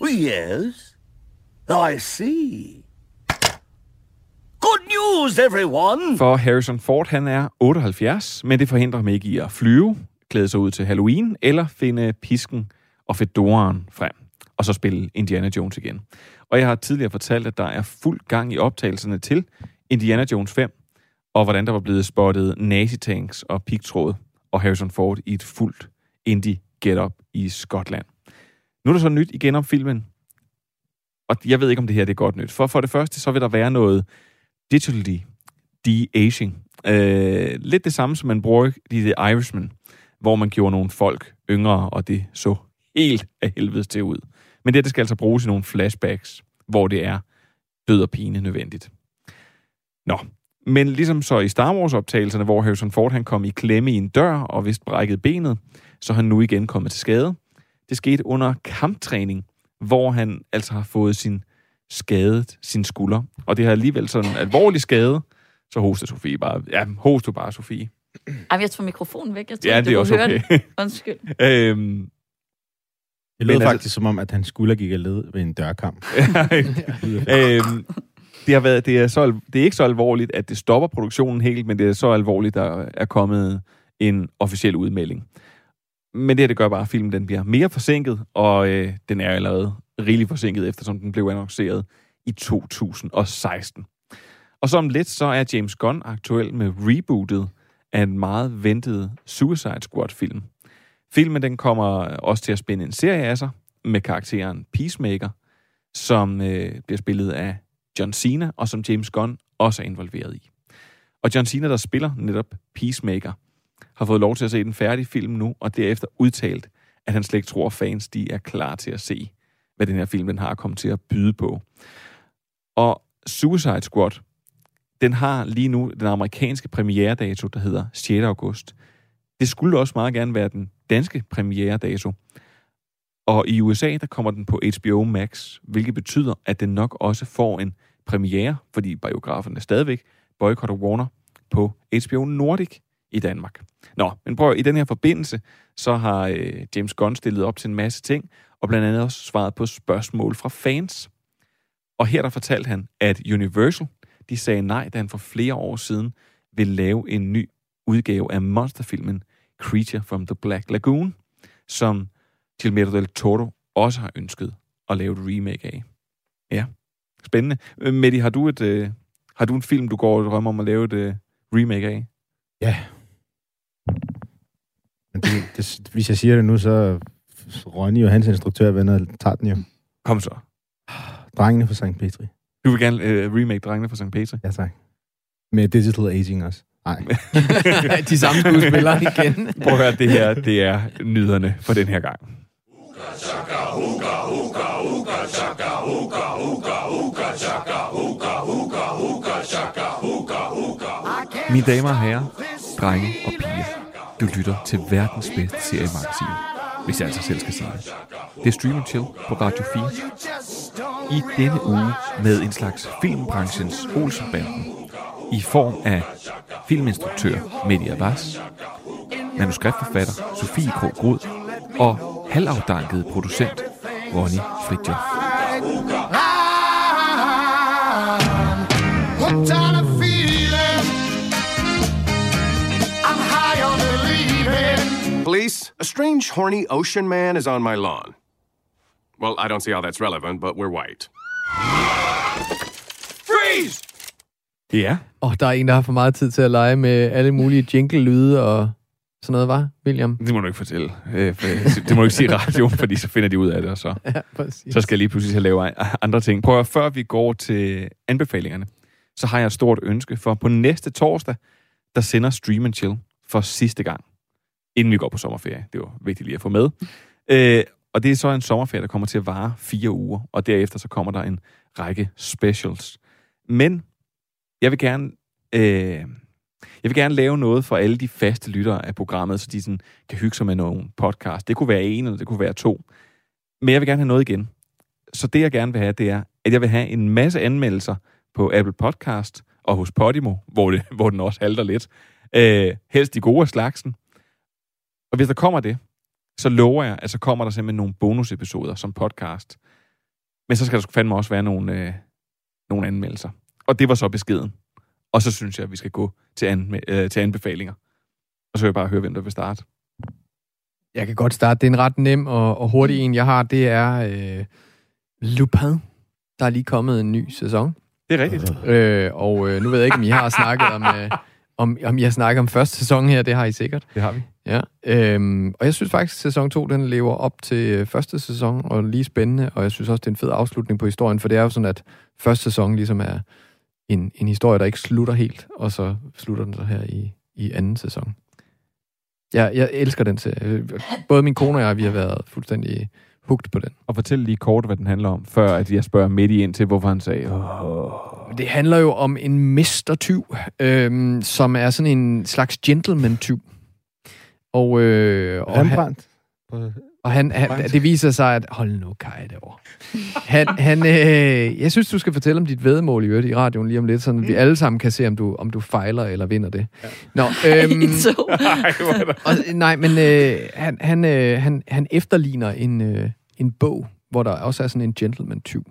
Oh, yes, oh, I see. Good news, everyone! For Harrison Ford, han er 78, men det forhindrer ham ikke i at flyve, klæde sig ud til Halloween, eller finde pisken og fedoren frem, og så spille Indiana Jones igen. Og jeg har tidligere fortalt, at der er fuld gang i optagelserne til Indiana Jones 5, og hvordan der var blevet spottet nazitanks og pigtråd, og Harrison Ford i et fuldt indie getup i Skotland. Nu er der så nyt igen om filmen, og jeg ved ikke, om det her det er godt nyt. For for det første, så vil der være noget digitally de-aging. Øh, lidt det samme, som man bruger i The Irishman, hvor man gjorde nogle folk yngre, og det så helt af helvede til ud. Men det, det skal altså bruges i nogle flashbacks, hvor det er død og pine nødvendigt. Nå, men ligesom så i Star Wars-optagelserne, hvor Harrison Ford han kom i klemme i en dør og vist brækkede benet, så er han nu igen kommet til skade. Det skete under kamptræning, hvor han altså har fået sin skadet sin skulder. Og det har alligevel sådan en alvorlig skade, så hoster Sofie bare. Ja, host du bare, Sofie. Ej, jeg tog mikrofonen væk. Jeg tror, Ja, du det er også høre okay. Undskyld. øhm, Det lød altså- faktisk som om, at han skulle gik af led ved en dørkamp. øhm, det, har været, det, er så, det er ikke så alvorligt, at det stopper produktionen helt, men det er så alvorligt, der er kommet en officiel udmelding. Men det her, det gør bare, at filmen den bliver mere forsinket, og øh, den er allerede rigeligt forsinket, eftersom den blev annonceret i 2016. Og som lidt, så er James Gunn aktuel med rebootet af en meget ventet Suicide Squad-film. Filmen den kommer også til at spænde en serie af sig med karakteren Peacemaker, som øh, bliver spillet af John Cena, og som James Gunn også er involveret i. Og John Cena, der spiller netop Peacemaker, har fået lov til at se den færdige film nu, og derefter udtalt, at han slet ikke tror, at fans de er klar til at se, hvad den her film den har kommet til at byde på. Og Suicide Squad, den har lige nu den amerikanske premieredato, der hedder 6. august. Det skulle også meget gerne være den danske premieredato. Og i USA, der kommer den på HBO Max, hvilket betyder, at den nok også får en premiere, fordi biograferne stadigvæk boykotter Warner på HBO Nordic i Danmark. Nå, men prøv, i den her forbindelse, så har øh, James Gunn stillet op til en masse ting, og blandt andet også svaret på spørgsmål fra fans. Og her der fortalte han, at Universal, de sagde nej, da han for flere år siden ville lave en ny udgave af monsterfilmen Creature from the Black Lagoon, som Guillermo del Toro også har ønsket at lave et remake af. Ja, spændende. Øh, Mette, har du, et, øh, har du en film, du går og drømmer om at lave et øh, remake af? Ja. Men det, det, hvis jeg siger det nu, så Ronny og hans instruktør venner tager den jo. Kom så. Drengene fra St. Petri. Du vil gerne øh, remake Drengene fra St. Petri? Ja, tak. Med digital aging også. Nej. De samme skuespillere igen. Prøv at høre, det her, det er nyderne for den her gang. Mine damer og herrer, drenge og piger, du lytter til verdens bedste seriemagasin, hvis jeg altså selv skal sige det. Det er Stream Chill på Radio 4. I denne uge med en slags filmbranchens Olsenbanden, i form af filminstruktør Mehdi Abbas, manuskriptforfatter Sofie K. Grud og halvafdanket producent Ronny Fridtjof. Police, a strange, horny ocean man is on my lawn. Well, I don't see how that's relevant, but we're white. Freeze! Ja. Og der er en, der har for meget tid til at lege med alle mulige jingle-lyde og sådan noget, var William? Det må du ikke fortælle. Øh, for- Det må du ikke sige i radioen, fordi så finder de ud af det, og så, Ja, præcis. så skal jeg lige pludselig at lave andre ting. Prøv at, før vi går til anbefalingerne, så har jeg et stort ønske, for på næste torsdag, der sender Stream and Chill for sidste gang, inden vi går på sommerferie. Det var vigtigt lige at få med. Øh, og det er så en sommerferie, der kommer til at vare fire uger, og derefter så kommer der en række specials. Men jeg vil gerne... Øh, jeg vil gerne lave noget for alle de faste lyttere af programmet, så de sådan kan hygge sig med nogle podcast. Det kunne være en, eller det kunne være to. Men jeg vil gerne have noget igen. Så det, jeg gerne vil have, det er, at jeg vil have en masse anmeldelser på Apple Podcast og hos Podimo, hvor, det, hvor den også halter lidt. Øh, helst de gode af slagsen. Og hvis der kommer det, så lover jeg, at så kommer der simpelthen nogle bonusepisoder som podcast. Men så skal der sgu fandme også være nogle, øh, nogle anmeldelser. Og det var så beskeden. Og så synes jeg, at vi skal gå til, anme- øh, til anbefalinger. Og så vil jeg bare høre, hvem der vil starte. Jeg kan godt starte. Det er en ret nem og, og hurtig en, jeg har. Det er øh, Lupin. Der er lige kommet en ny sæson. Det er rigtigt. Øh, og øh, nu ved jeg ikke, om I har snakket om, øh, om, om I har snakket om første sæson her. Det har I sikkert. Det har vi. Ja. Øhm, og jeg synes faktisk, at sæson 2 den lever op til øh, første sæson, og lige spændende. Og jeg synes også, det er en fed afslutning på historien, for det er jo sådan, at første sæson ligesom er en, en historie, der ikke slutter helt, og så slutter den så her i, i anden sæson. Jeg, jeg elsker den serie. Både min kone og jeg, vi har været fuldstændig hugt på den. Og fortæl lige kort, hvad den handler om, før at jeg spørger midt i ind til, hvorfor han sagde, Åh. Det handler jo om en mestertyv, øhm, som er sådan en slags gentleman-tyv. Og, øh, og han, Rembrandt. og han, han, det viser sig, at... Hold nu, Kai, derovre. Han, han, øh, jeg synes, du skal fortælle om dit vedmål i øvrigt i radioen lige om lidt, så vi alle sammen kan se, om du, om du fejler eller vinder det. Ja. Nå, øhm, og, nej, men øh, han, han, øh, han, han efterligner en, øh, en bog, hvor der også er sådan en gentleman-tyv.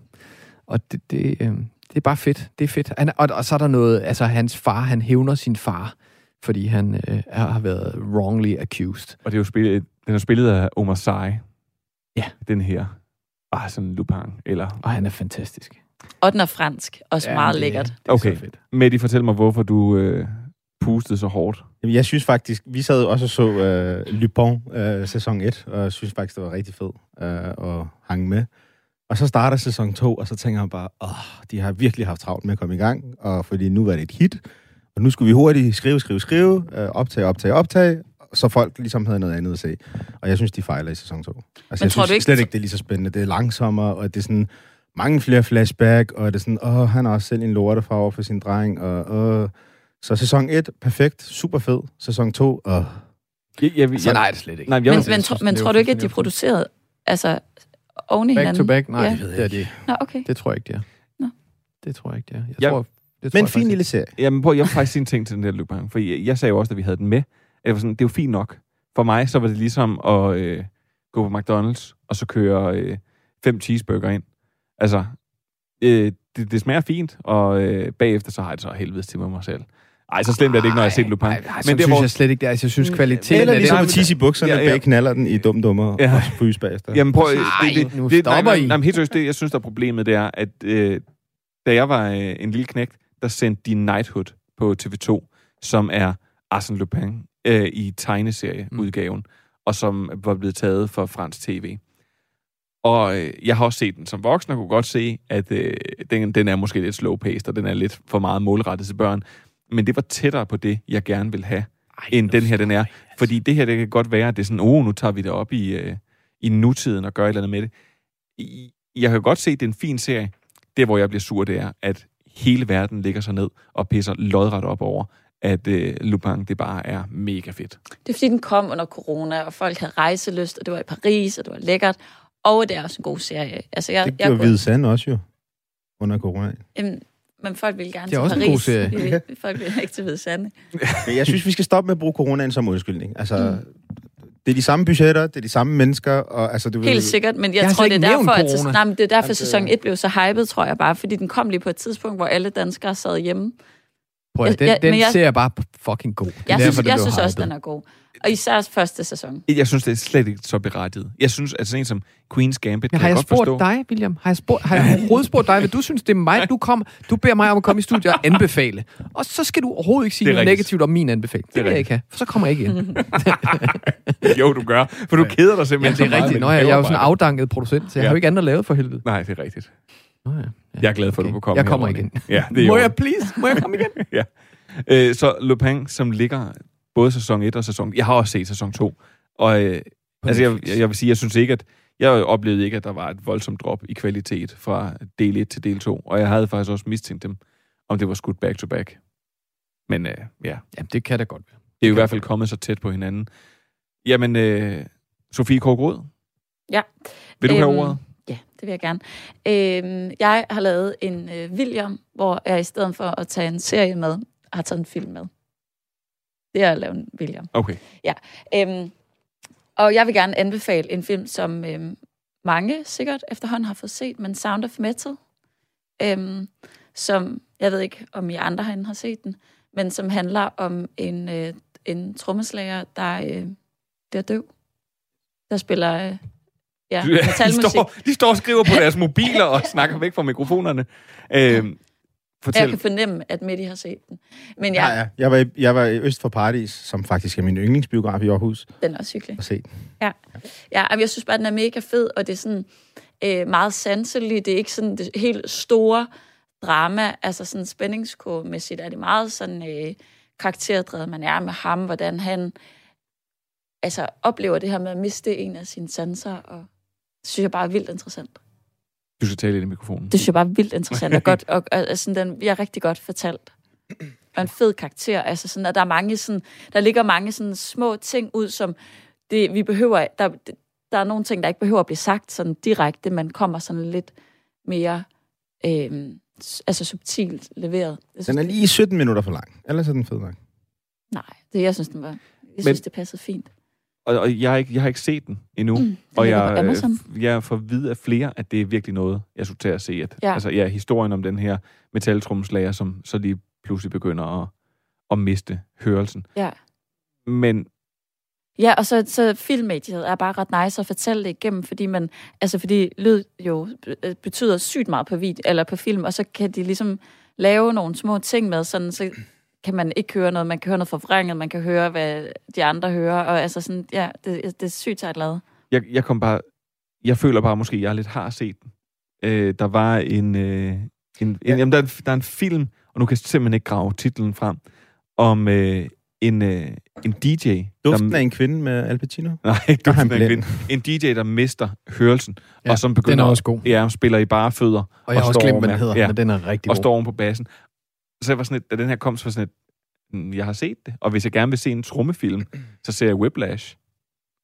Og det, det, øh, det er bare fedt. Det er fedt. Han, og, og så er der noget, altså hans far, han hævner sin far, fordi han øh, er- har været wrongly accused. Og det er jo spillet, den er spillet af Omar Sy. Ja. Den her. Ah, sådan Lupin. Eller... Og han er fantastisk. Og den er fransk. Også Ja, meget det- lækkert. er Okay. så fedt. Medi, fortæl mig, hvorfor du øh, pustede så hårdt. Jamen, jeg synes faktisk, vi sad også og så øh, Lupin øh, sæson 1, og jeg synes faktisk, det var rigtig fed øh, og hang med. Og så starter sæson 2, og så tænker jeg bare, åh, de har virkelig haft travlt med at komme i gang, og fordi nu var det et hit, og nu skulle vi hurtigt skrive, skrive, skrive, øh, optage, optage, optage, så folk ligesom havde noget andet at se. Og jeg synes, de fejler i sæson 2. Altså, Men jeg tror synes du ikke- slet ikke, det er lige så spændende. Det er langsommere, og det er sådan mange flere flashback, og det er sådan, åh, han har også selv en lortefarve for sin dreng, og åh. Så sæson 1, perfekt, super fed. Sæson 2, åh. Jeg, jeg, Sådan er det slet ikke. Nej, jeg, Men, men, tro, men tror du ikke, at de producerede altså, oven i Back hinanden? to back? Nej, Ja. det, er det ikke. Nå, okay. Det tror jeg ikke, det er. Nå. Det tror jeg ikke, det er. Jeg Jeg- tror, det Men jeg fin lille serie. Jamen, prøv, jeg vil faktisk sige en ting til den der Lupin, for jeg, jeg sagde jo også, da vi havde den med, at jeg var sådan, det er jo fint nok. For mig, så var det ligesom at øh, gå på McDonald's, og så køre øh, fem cheeseburger ind. Altså, øh, det, det smager fint, og øh, bagefter så har jeg det så helvedes til med mig selv. Ej, så slemt er det ikke, når jeg har set Lupin. Nej, nej, så synes jeg slet ikke, det er. Altså, jeg synes, kvaliteten Eller af ligesom det... at tisse i bukserne, Ja, ja, bag knaller den i dum dummer, Ja. og fryse bagefter. Jamen prøv, Nej, det, det, nu det, stopper nej, I. nej, nej, helt seriøst, det, jeg synes, der er problemet, det er, at øh, da jeg var øh, en lille knægt, der sendte de Knighthood på TV2, som er Arsène Lupin øh, i tegneserieudgaven, mm. og som var blevet taget for fransk tv. Og øh, jeg har også set den som voksen, og kunne godt se, at øh, den, den er måske lidt slow-paced, og den er lidt for meget målrettet til børn. Men det var tættere på det, jeg gerne vil have, Ej, end den her den er. Fordi det her, det kan godt være, at det er sådan, oh, nu tager vi det op i, øh, i nutiden og gør et eller andet med det. Jeg kan godt se, at det er en fin serie. Det, hvor jeg bliver sur, det er, at hele verden ligger sig ned og pisser lodret op over, at øh, Lupin, det bare er mega fedt. Det er fordi, den kom under corona, og folk havde rejselyst, og det var i Paris, og det var lækkert. Og det er også en god serie. Altså, jeg, Det jeg, gjorde Hvide Sand også jo, under corona. Jamen, men folk ville gerne Det er til også en Paris. god serie. Vil- folk vil ikke til Hvide Sande. Men jeg synes, vi skal stoppe med at bruge coronaen som undskyldning. Altså, mm. Det er de samme budgetter, det er de samme mennesker, og altså, du ved... Helt sikkert, men jeg, Jeg tror, det er derfor, at, corona. nej, men det er derfor Altså- sæson 1 blev så hyped, tror jeg bare, fordi den kom lige på et tidspunkt, hvor alle danskere sad hjemme. Prøv at, den, Jeg- den men jeg- ser jeg bare fucking god. Jeg derfor, synes, det jeg synes også, den er god. Og især første sæson. Jeg synes, det er slet ikke så berettiget. Jeg synes, at sådan en som Queen's Gambit, Ja, kan har jeg jeg godt spurgt forstå. dig, William? Har jeg, spurgt, har jeg overhovedet spurgt dig, hvad du synes, det er mig, du, kom, du beder mig om at komme i studiet og anbefale. Og så skal du overhovedet ikke sige noget negativt om min anbefaling. Det, Det er vil jeg ikke have, for så kommer jeg ikke ind. jo, du gør. For du keder dig simpelthen Ja, det er rigtigt. Nå, jeg, jeg er jo sådan en afdanket producent, så jeg Ja. har jo ikke andet at lave for helvede. Nej, det er rigtigt. Nå, ja. Jeg er glad for, at du kunne komme Jeg kommer igen. Ja, det er Må jeg please? Må jeg komme igen? ja. Øh, så Lupin, som ligger både sæson 1 og sæson... Jeg har også set sæson 2. Og øh, altså, jeg, jeg, jeg vil sige, jeg synes ikke, at... Jeg oplevede ikke, at der var et voldsomt drop i kvalitet fra del 1 til del 2. Og jeg havde faktisk også mistænkt dem, om det var skudt back to back. Men øh, ja. Jamen, det kan da godt være. Det er jo i hvert fald kommet så tæt på hinanden. Jamen, øh, Sofie Kårgrød, Ja. vil du have Øhm, ordet? Ja, det vil jeg gerne. Øhm, jeg har lavet en øh, William, hvor jeg i stedet for at tage en serie med, har taget en film med. Det er at lave en William. Okay. Ja. Øhm, og jeg vil gerne anbefale en film, som øhm, mange sikkert efterhånden har fået set, men Sound of Metal, øhm, som, jeg ved ikke, om I andre herinde har set den, men som handler om en, øh, en trommeslager, der øh, bliver døv. Der spiller øh, ja, de, metalmusik. står, de står og skriver på deres mobiler og snakker væk fra mikrofonerne. Øh, fortæl. Jeg kan fornemme, at Mette har set den. Men Ja, jeg, ja. Jeg var, i, jeg var i Øst for Paradis, som faktisk er min yndlingsbiograf i Aarhus, den er også hyggelig. at se. Ja, ja jamen, jeg synes bare, den er mega fed, og det er sådan øh, meget sanseligt. Det er ikke sådan det helt store drama, altså sådan spændingskurvemæssigt er det meget sådan øh, karakterdrevet, man er med ham, hvordan han altså oplever det her med at miste en af sine sanser, og det synes jeg bare er vildt interessant. Du skal tale ind i mikrofonen. Det synes jeg bare er vildt interessant og godt, og, og, og sådan, den, jeg er rigtig godt fortalt. Og en fed karakter, altså sådan, at der er mange sådan, der ligger mange sådan små ting ud, som det, vi behøver, der, der er nogle ting, der ikke behøver at blive sagt sådan direkte, men kommer sådan lidt mere, øh, altså subtilt leveret. Jeg synes, Den er lige 17 minutter for lang. Ellers er den fed nok. Nej, det, jeg synes, den var, jeg Men- synes, det passede fint. Og, og jeg, har ikke, jeg har ikke set den endnu. Mm, og jeg, øh, jeg får vide af flere, at det er virkelig noget, jeg skulle til at se. At, Ja. Altså, ja, historien om den her metaltrumslager, som så lige pludselig begynder at, at miste hørelsen. Ja. Men Ja, og så, så filmmediet er bare ret nice at fortælle det igennem, fordi man, altså fordi lyd jo øh, betyder sygt meget på video, eller på film, og så kan de ligesom lave nogle små ting med, sådan så kan man ikke høre noget, man kan høre noget forvrænget, man kan høre, hvad de andre hører, og altså sådan, ja, det, det er sygt sejt lavet. jeg, jeg kom bare... Jeg føler bare måske, at jeg lidt har set den. Øh, der var en... Øh, en, en jamen, der, er en, der er en film, og nu kan jeg simpelthen ikke grave titlen frem, om øh, en, øh, en DJ... Duften af en kvinde med Al Pacino? Nej, ikke duften af en kvinde. En DJ, der mister hørelsen, Ja, og som den begynder... er også god. Ja, spiller i bare fødder. Og jeg har også står glemt, hvad med- den hedder, men den er rigtig Og god. står oven på bassen. Så jeg var sådan et, da den her kom, så var jeg sådan et, "Mm, jeg har set det. Og hvis jeg gerne vil se en trummefilm, så ser jeg Whiplash.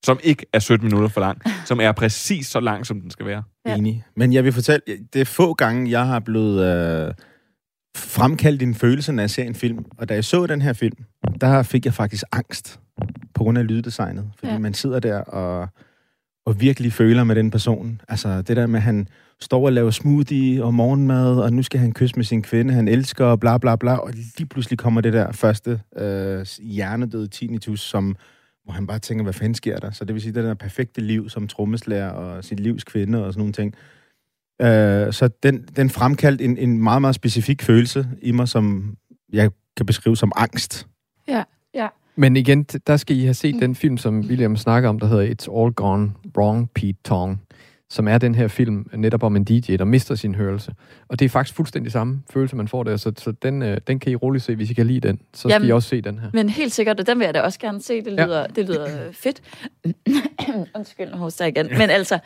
Som ikke er 17 minutter for lang. Som er præcis så lang, som den skal være. Ja. Enig. Men jeg vil fortælle, det er få gange, jeg har blevet øh, fremkaldt en følelse, når jeg ser en film. Og da jeg så den her film, der fik jeg faktisk angst på grund af lyddesignet. Fordi ja. man sidder der og, og virkelig føler med den person. Altså det der med, at han står og laver smoothie og morgenmad, og nu skal han kysse med sin kvinde, han elsker, og bla bla bla. Og lige pludselig kommer det der første øh, hjernedøde tinnitus, som hvor han bare tænker, hvad fanden sker der? Så det vil sige, det der perfekte liv som trommeslager og sit livs kvinde og sådan nogle ting. Øh, så den, den fremkaldte en, en meget, meget specifik følelse i mig, som jeg kan beskrive som angst. Ja, ja. Men igen, der skal I have set den film, som William snakker om, der hedder It's All Gone Wrong, Pete Tong, som er den her film netop om en DJ, der mister sin hørelse. Og det er faktisk fuldstændig samme følelse, man får der, så, så den, øh, den kan I roligt se, hvis I kan lide den. Så skal Jamen, I også se den her. Men helt sikkert, og den vil jeg da også gerne se. Det lyder, ja. det lyder øh, fedt. Undskyld, nu hoster igen. Men altså,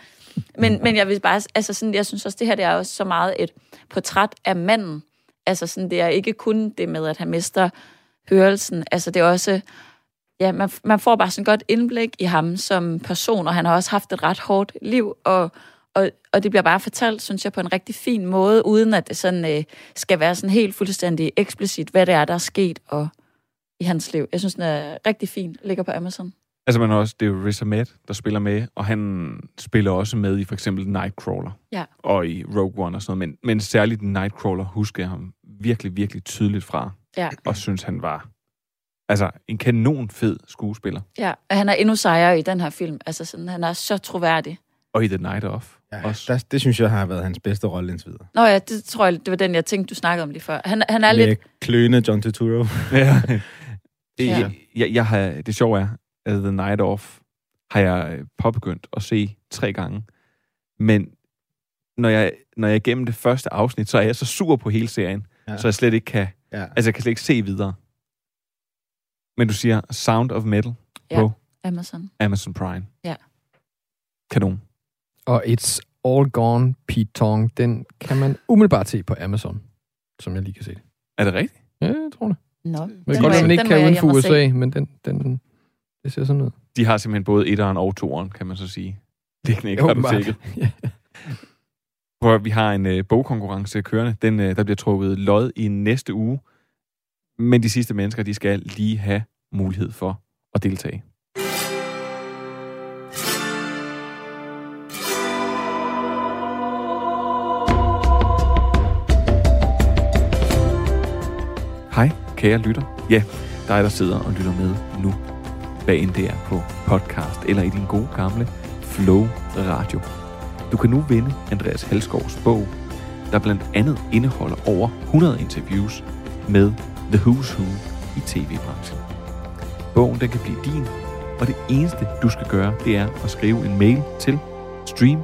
men, men jeg vil bare, altså sådan, jeg synes også, det her det er også så meget et portræt af manden. Altså sådan, det er ikke kun det med, at han mister hørelsen. Altså det er også, ja, man, man får bare sådan et godt indblik i ham som person, og han har også haft et ret hårdt liv, og, og, og det bliver bare fortalt, synes jeg, på en rigtig fin måde, uden at det sådan øh, skal være sådan helt fuldstændig eksplicit, hvad det er, der er sket, og i hans liv. Jeg synes, den er rigtig fin. Ligger på Amazon. Altså, man har også, det er jo Riz Ahmed, der spiller med, og han spiller også med i for eksempel Nightcrawler. Ja. Og i Rogue One og sådan noget. Men, men særligt Nightcrawler husker jeg ham virkelig, virkelig tydeligt fra. Ja. Og synes, han var altså en kanon fed skuespiller. Ja, og han er endnu sejere i den her film. Altså sådan, han er så troværdig. Og i The Night Of. Ja, også. der, det synes jeg har været hans bedste rolle indtil videre. Nå ja, det tror jeg, det var den, jeg tænkte, du snakkede om lige før. Han, han er Med lidt... kløende John Turturro. ja. Ja. Jeg, jeg, jeg har, det sjove er, at The Night Of har jeg øh, påbegyndt at se tre gange. Men når jeg, når jeg igennem det første afsnit, så er jeg så sur på hele serien, ja. så jeg slet ikke kan, Ja. altså jeg kan slet ikke se videre. Men du siger Sound of Metal Ja. på Amazon. Amazon Prime. Ja. Kanon. Og It's All Gone, Pete Tong, den kan man umiddelbart se på Amazon, som jeg lige kan se det. Er det rigtigt? Ja, jeg tror det. Nå, Men det er godt, at man ikke kan uden for USA, men den, den, det ser sådan ud. De har simpelthen både etteren og toeren, kan man så sige. Det knækker Åbenbart. apoteket. Prøv at, vi har en øh, bogkonkurrence kørende. Den, øh, der bliver trukket lod i næste uge. Men de sidste mennesker, de skal lige have mulighed for at deltage. Hej, kære lytter. Ja, dig der sidder og lytter med nu. Hvad end det er på podcast eller i din gode gamle Flow Radio. Du kan nu vinde Andreas Halsgaards bog, der blandt andet indeholder over 100 interviews med The Who's Who i tv-branchen. Bogen den kan blive din, og det eneste du skal gøre, det er at skrive en mail til stream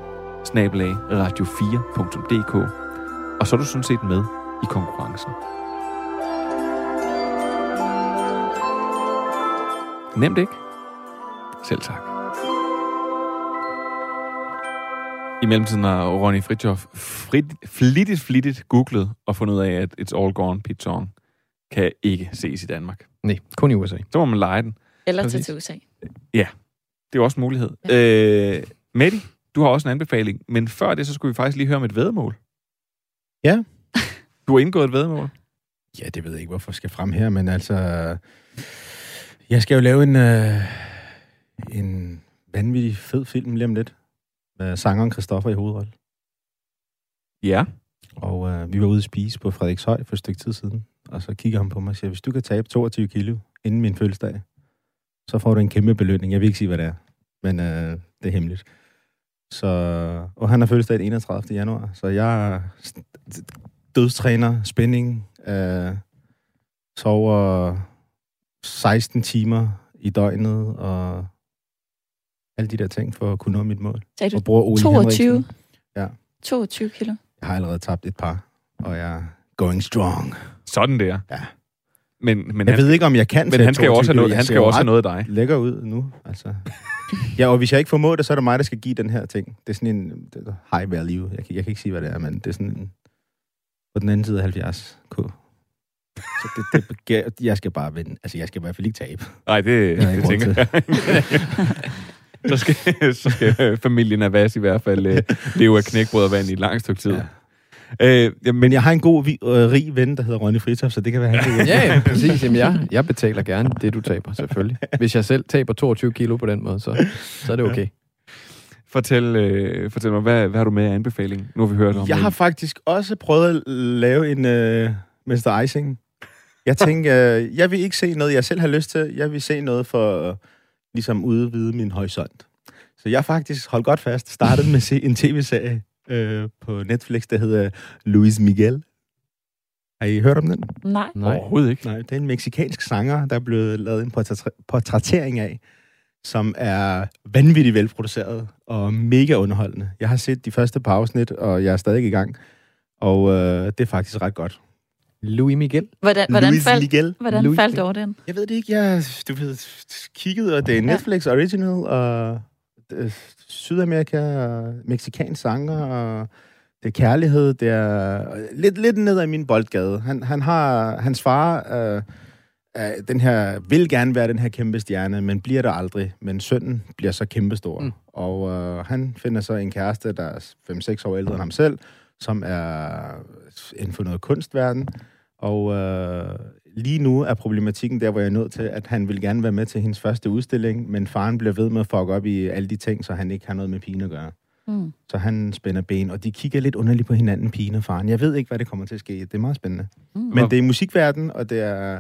radio4.dk og så er du sådan set med i konkurrencen. Nemt ikke? Selv tak. I mellemtiden har Ronny Fritjof frit, flittigt, flittigt googlet og fundet ud af, at It's All Gone Pete Tong kan ikke ses i Danmark. Nej, kun i USA. Så må man lege den. Eller til, Præcis. til USA. Ja, det er også en mulighed. Ja. Øh, Mette, du har også en anbefaling, men før det, så skulle vi faktisk lige høre om et vedmål. Ja. Du har indgået et vedmål. Ja, det ved jeg ikke, hvorfor jeg skal frem her, men altså... Jeg skal jo lave en, øh, en vanvittig fed film lige om lidt. Med sangeren Christoffer i hovedrolle. Ja. Og øh, vi var ude at spise på Frederikshøj for et stykke tid siden. Og så kigger han på mig og siger, hvis du kan tabe 22 kilo inden min fødselsdag, så får du en kæmpe belønning. Jeg vil ikke sige, hvad det er, men øh, det er hemmeligt. Så, og han har fødselsdag den 31. januar, så jeg er dødstræner, spænding, øh, sover 16 timer i døgnet, og alle de der ting for at kunne nå mit mål. Sagde du og bruger Ole 22? Henriksen. Ja. 22 kilo. Jeg har allerede tabt et par, og jeg er going strong. Sådan der. Ja. Men, men jeg han, ved ikke, om jeg kan Men han skal jo 22 også have noget, han skal jo også have noget af dig. Lækker ud nu, altså. ja, og hvis jeg ikke formår det, så er det mig, der skal give den her ting. Det er sådan en det er high value. Jeg kan, jeg kan ikke sige, hvad det er, men det er sådan en, på den anden side af 70 k. Så det, det, jeg- skal bare vinde. Altså, jeg skal i hvert fald ikke tabe. Nej, det, det ikke tænker jeg. så, skal, så skal familien Avas i hvert fald øh, leve af knækbrød i et langt stykke tid. Ja. Øh, Men jeg har en god, vi- øh, rig ven, der hedder Ronny Fritoff, så det kan være, han Ja, ja, præcis. Jamen, jeg, jeg betaler gerne det, du taber, selvfølgelig. Hvis jeg selv taber 22 kilo på den måde, så, så er det okay. fortæl, øh, fortæl mig, hvad, hvad har du med af anbefaling? Nu har vi hørt om Jeg har faktisk også prøvet at lave en uh, Mr. Icing. Jeg tænker, uh, jeg vil ikke se noget, jeg selv har lyst til. Jeg vil se noget for uh, ligesom udvide min horisont. Så jeg faktisk holdt godt fast. Startet med at se en tv-serie uh, på Netflix, der hedder Luis Miguel. Har I hørt om den? Nej. Nej. Overhovedet ikke. Nej, det er en meksikansk sanger, der er blevet lavet en portræ- portrættering af, som er vanvittigt velproduceret og mega underholdende. Jeg har set de første par afsnit, og jeg er stadig i gang. Og øh, det er faktisk ret godt. Louis Miguel? Hvordan, hvordan, Luis faldt, Miguel. hvordan Louis faldt over den? Jeg ved det ikke, jeg du ved, kiggede, og det er Netflix original, og er Sydamerika, og meksikansk sanger, og det er kærlighed, det er lidt, lidt ned ad min boldgade. Han, han har, hans far øh, er den her, vil gerne være den her kæmpe stjerne, men bliver der aldrig. Men sønnen bliver så kæmpestor. Mm. Og øh, han finder så en kæreste, der er 5-6 år ældre end ham selv, som er inden for noget kunstverden. Og øh, lige nu er problematikken der, hvor jeg er nødt til, at han vil gerne være med til hendes første udstilling, men faren bliver ved med at fuck op i alle de ting, så han ikke har noget med pigen at gøre. Mm. Så han spænder ben, og de kigger lidt underligt på hinanden, pigen og faren. Jeg ved ikke, hvad det kommer til at ske. Det er meget spændende. Mm. Men det er musikverden, og det er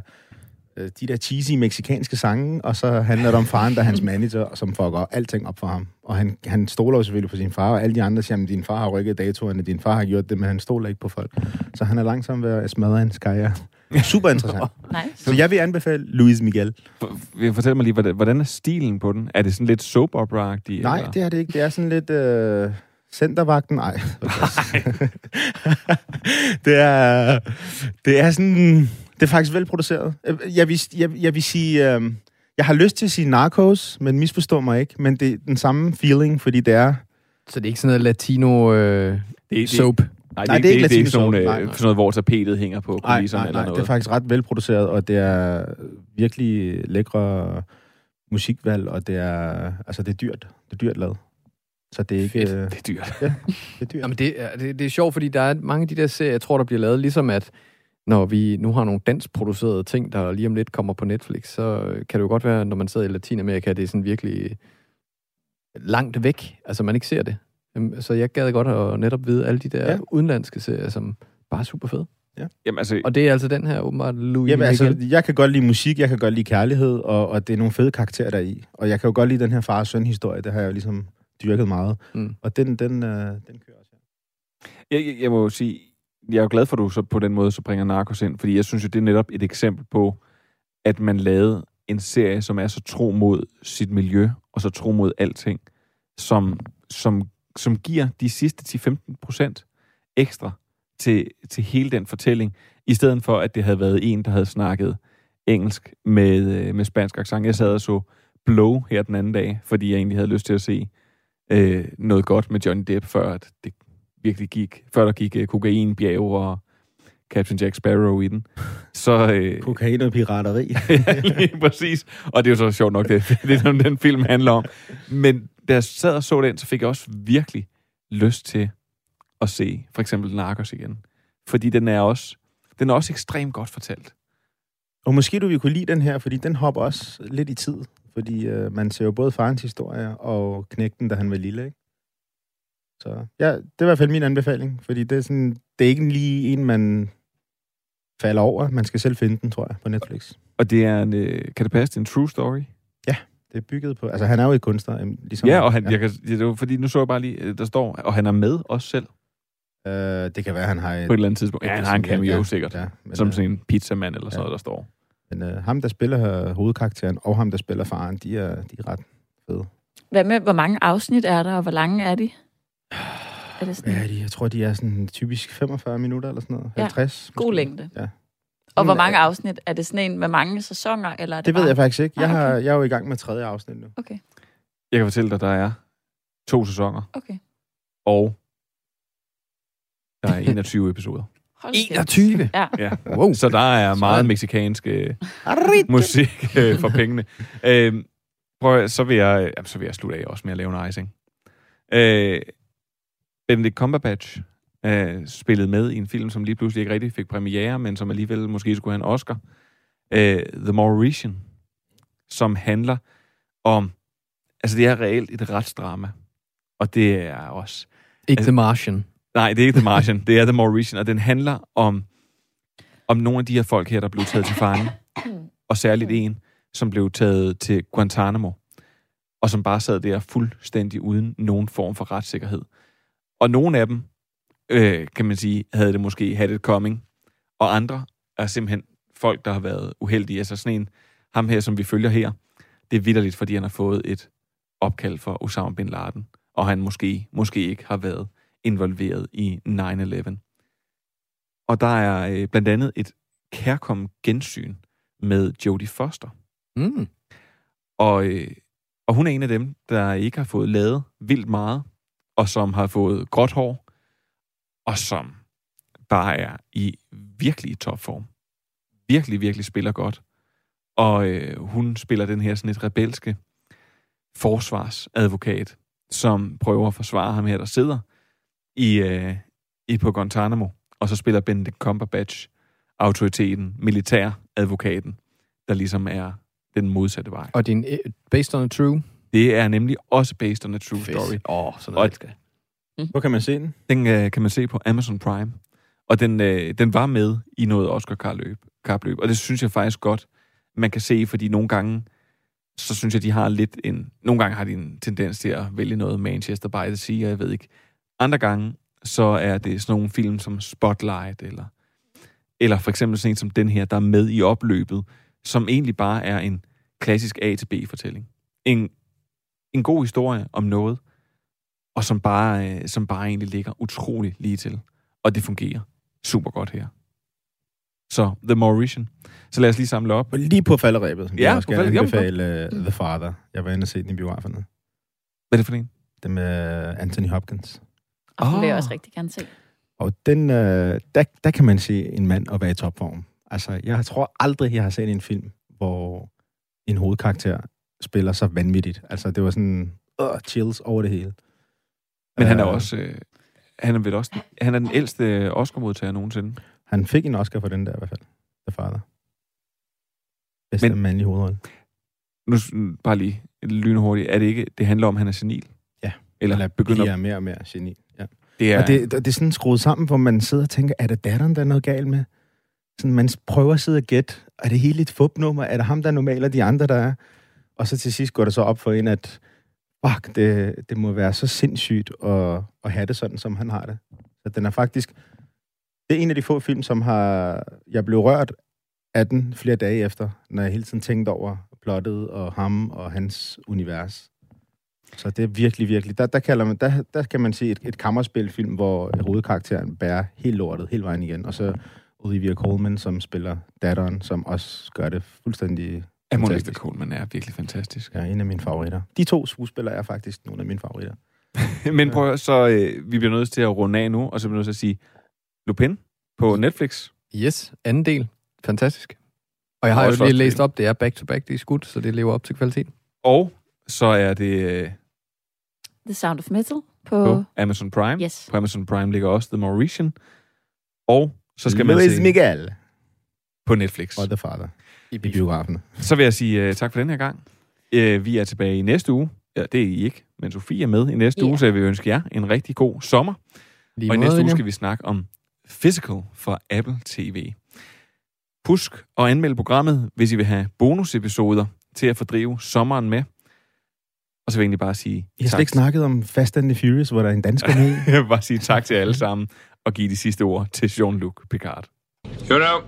øh, de der cheesy meksikanske sange, og så handler det om faren, der er hans manager, som fucker alting op for ham. Og han, han stoler jo selvfølgelig på sin far, og alle de andre siger, at din far har rykket datoerne, din far har gjort det, men han stoler ikke på folk. Så han er langsomt ved at smadre en karriere. Super interessant. Nice. Så jeg vil anbefale Luis Miguel. For, fortæl mig lige, hvordan, er stilen på den? Er det sådan lidt soap opera-agtig? Nej, eller? det er det ikke. Det er sådan lidt... Øh, centervagten? Nej. det er... Det er sådan... Det er faktisk velproduceret. Øh, Jeg vil, jeg, jeg vil sige... Øh, jeg har lyst til at sige Narcos, men misforstå mig ikke. Men det er den samme feeling, fordi det er... Så det er ikke sådan noget latino øh, det- soap? Nej, det, Nej, er, det er ikke det, det er ikke sådan, nogle, soap. øh, Nej, nej. sådan noget, hvor tapetet hænger på Nej, kulisserne nej, eller nej, noget. det er faktisk ret velproduceret, og det er virkelig lækre musikvalg, og det er, altså det er dyrt. Det er dyrt lavet. Så det er ikke... Fedt. Det er dyrt. Ja, det er dyrt. Jamen, det, er, det, det er sjovt, fordi der er mange af de der serier, jeg tror, der bliver lavet, ligesom at når vi nu har nogle danskproducerede ting, der lige om lidt kommer på Netflix, så kan det jo godt være, når man sidder i Latinamerika, det er sådan virkelig langt væk. Altså, man ikke ser det. Øhm, Så jeg gad godt at netop vide alle de der Ja. ja. udenlandske serier, som bare er super fede. Ja. Jamen, altså, Og det er altså den her åbenbart Louis Jamen, altså, jeg kan godt lide musik, jeg kan godt lide kærlighed, og, og det er nogle fede karakterer der er i. Og jeg kan jo godt lide den her far og søn historie, det har jeg jo ligesom dyrket meget. Mm. Og den, den, øh, den kører også. jeg, jeg, jeg må jo sige, jeg er jo glad for, at du så på den måde så bringer Narcos ind, fordi jeg synes jo, det er netop et eksempel på, at man lavede en serie, som er så tro mod sit miljø, og så tro mod alting, som, som, som giver de sidste 10-15 procent ekstra til, til hele den fortælling, i stedet for, at det havde været en, der havde snakket engelsk med, øh, med spansk accent. Jeg sad og så Blow her den anden dag, fordi jeg egentlig havde lyst til at se øh, noget godt med Johnny Depp, før at det virkelig gik, før der gik øh, kokainbjerg og Captain Jack Sparrow i den. Så, øh, Kokain og pirateri. ja, lige præcis. Og det er jo så sjovt nok, det, det er den film handler om. Men da jeg sad og så den, så fik jeg også virkelig lyst til at se for eksempel Narcos igen. Fordi den er også, den er også ekstremt godt fortalt. Og måske du vil kunne lide den her, fordi den hopper også lidt i tid. Fordi øh, man ser jo både farens historie og knægten, da han var lille, ikke? Så ja, det er i hvert fald min anbefaling, fordi det er, sådan, det er ikke lige en, man falder over. Man skal selv finde den, tror jeg, på Netflix. Og det er en, øh, kan det passe, det er en true story? Det er bygget på... Altså, han er jo et kunstner, ligesom... Ja, og han, Jeg kan, det var, fordi nu så jeg bare lige, øh, der står, og han er med også selv Øh, det kan være, han har... Et, på et eller andet tidspunkt. Ja, han har en cameo ja, sikkert. Ja, men, som øh, sådan en pizzamand eller sådan ja. noget, der står. Men øh, ham, der spiller øh, hovedkarakteren, og ham, der spiller faren, de er, de er ret fede. Hvad med, hvor mange afsnit er der, og hvor lange er de? Er det sådan? Er de? Jeg tror, de er sådan typisk 45 minutter eller sådan noget. Ja, 50. God måske. længde. Ja. Og hvor Mm, mange afsnit? Er det sådan en med mange sæsoner, eller er det, Det ved bare... jeg faktisk ikke. Jeg, Ah, har, jeg er jo i gang med tredje afsnit nu. Okay. Jeg kan fortælle dig, der er to sæsoner, Okay. og der er 21 episoder. Hold kæft. 21? Ja. Ja. Wow. Så der er meget meksikansk øh, musik øh, for pengene. Øh, prøv, så, vil jeg, jamen, så vil jeg slutte af også med at lave en icing. Øh, Benedict Cumberbatch øh, spillede med i en film, som lige pludselig ikke rigtig fik premiere, men som alligevel måske skulle have en Oscar. Øh, The Mauritian, som handler om... Altså, det er reelt et retsdrama. Og det er også... Ikke Altså- The Martian. Nej, det er ikke The Martian, det er The Mauritian, og den handler om, om nogle af de her folk her, der blev taget til fange, og særligt en, som blev taget til Guantanamo, og som bare sad der fuldstændig uden nogen form for retssikkerhed. Og nogle af dem, øh, kan man sige, havde det måske had it coming, og andre er simpelthen folk, der har været uheldige. Altså sådan en, ham her, som vi følger her, det er vidderligt, fordi han har fået et opkald for Osama Bin Laden, og han måske, måske ikke har været involveret i 9-11. Og der er øh, blandt andet et kærkommen gensyn med Jodie Foster. Mm. Og, øh, og hun er en af dem, der ikke har fået lavet vildt meget, og som har fået gråt hår, og som bare er i virkelig topform. Virkelig, virkelig spiller godt. Og øh, hun spiller den her sådan et rebelske forsvarsadvokat, som prøver at forsvare ham her, der sidder i, øh, i på Guantanamo. Og så spiller Benedict Cumberbatch autoriteten, militæradvokaten, der ligesom er den modsatte vej. Og din er øh, based on a true? Det er nemlig også based on a true Fedt. story. Åh, oh, sådan Og- noget, skal. Hvor kan man se den? Den øh, kan man se på Amazon Prime. Og den, øh, den var med i noget Oscar-kapløb. kapløb, Og det synes jeg faktisk godt, man kan se, fordi nogle gange, så synes jeg, de har lidt en... Nogle gange har de en tendens til at vælge noget Manchester by the Sea, og jeg ved ikke. Andre gange, så er det sådan nogle film som Spotlight, eller, eller for eksempel sådan en som den her, der er med i opløbet, som egentlig bare er en klassisk A til B-fortælling. En, en god historie om noget, og som bare, øh, som bare egentlig ligger utrolig lige til. Og det fungerer super godt her. Så The Mauritian. Så lad os lige samle op. Og lige på falderæbet. Jeg Ja, vil også på gerne anbefale uh, The Father. Jeg var inde og se den i biograferne. Hvad er det for en? Det med Anthony Hopkins. Og den vil jeg Ah. også rigtig gerne se. Og den, øh, der, der kan man se en mand at være i topform. Altså, jeg tror aldrig, jeg har set en film, hvor en hovedkarakter spiller så vanvittigt. Altså, det var sådan uh, chills over det hele. Men han er Øh, også... Øh, han er vel også... Han er den ældste Oscar-modtager nogensinde. Han fik en Oscar for den der i hvert fald. The Father. Bedste Men- mandlige hovedrolle. Nu bare lige lynhurtigt. Er det ikke... Det handler om, at han er senil? Ja. Eller, Eller begynder... bliver mere og mere geni. Ja. Det er, Og det, det er sådan skruet sammen, hvor man sidder og tænker, er det datteren, der er noget galt med? Sådan, man prøver at sidde og gætte, er det hele et fupnummer? Er det ham, der er normal, og de andre, der er? Og så til sidst går det så op for en, at fuck, det, det må være så sindssygt at, at have det sådan, som han har det. Så den er faktisk... Det er en af de få film, som har... Jeg blev rørt af den flere dage efter, når jeg hele tiden tænkte over plottet og ham og hans univers. Så det er virkelig, virkelig... Der, der, kalder man, der, der kan man se et, et kammerspilfilm, hvor hovedkarakteren bærer helt lortet hele vejen igen. Og så Olivia Colman, som spiller datteren, som også gør det fuldstændig Ja, fantastisk. Coleman er virkelig fantastisk. Ja, en af mine favoritter. De to skuespillere er faktisk nogle af mine favoritter. Men prøv at høre, så øh, vi bliver nødt til at runde af nu, og så bliver vi nødt til at sige Lupin på Netflix. Yes, anden del. Fantastisk. Og jeg har jo også lige læst op, det er back-to-back, det er skudt, så det lever op til kvalitet. Og så er det øh, The Sound of Metal på... på Amazon Prime. Yes. På Amazon Prime ligger også The Mauritian. Og så skal man Luis se Miguel på Netflix. og The Father i biografen. Så vil jeg sige uh, tak for den her gang. Uh, vi er tilbage i næste uge. Ja, det er I ikke, men Sofie er med i næste Ja. uge, så jeg vil ønske jer en rigtig god sommer. Lige og i næste uge skal vi snakke om Physical fra Apple TV. Husk at anmelde programmet, hvis I vil have bonusepisoder til at fordrive sommeren med. Og så vil jeg egentlig bare sige Jeg har slet ikke snakket om Fast and the Furious, hvor der er en dansker med. i. Jeg vil bare sige tak til alle sammen, og give de sidste ord til Jean-Luc Picard. You know,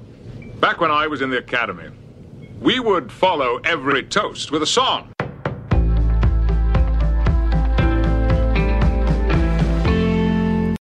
back when I was in the academy, we would follow every toast with a song.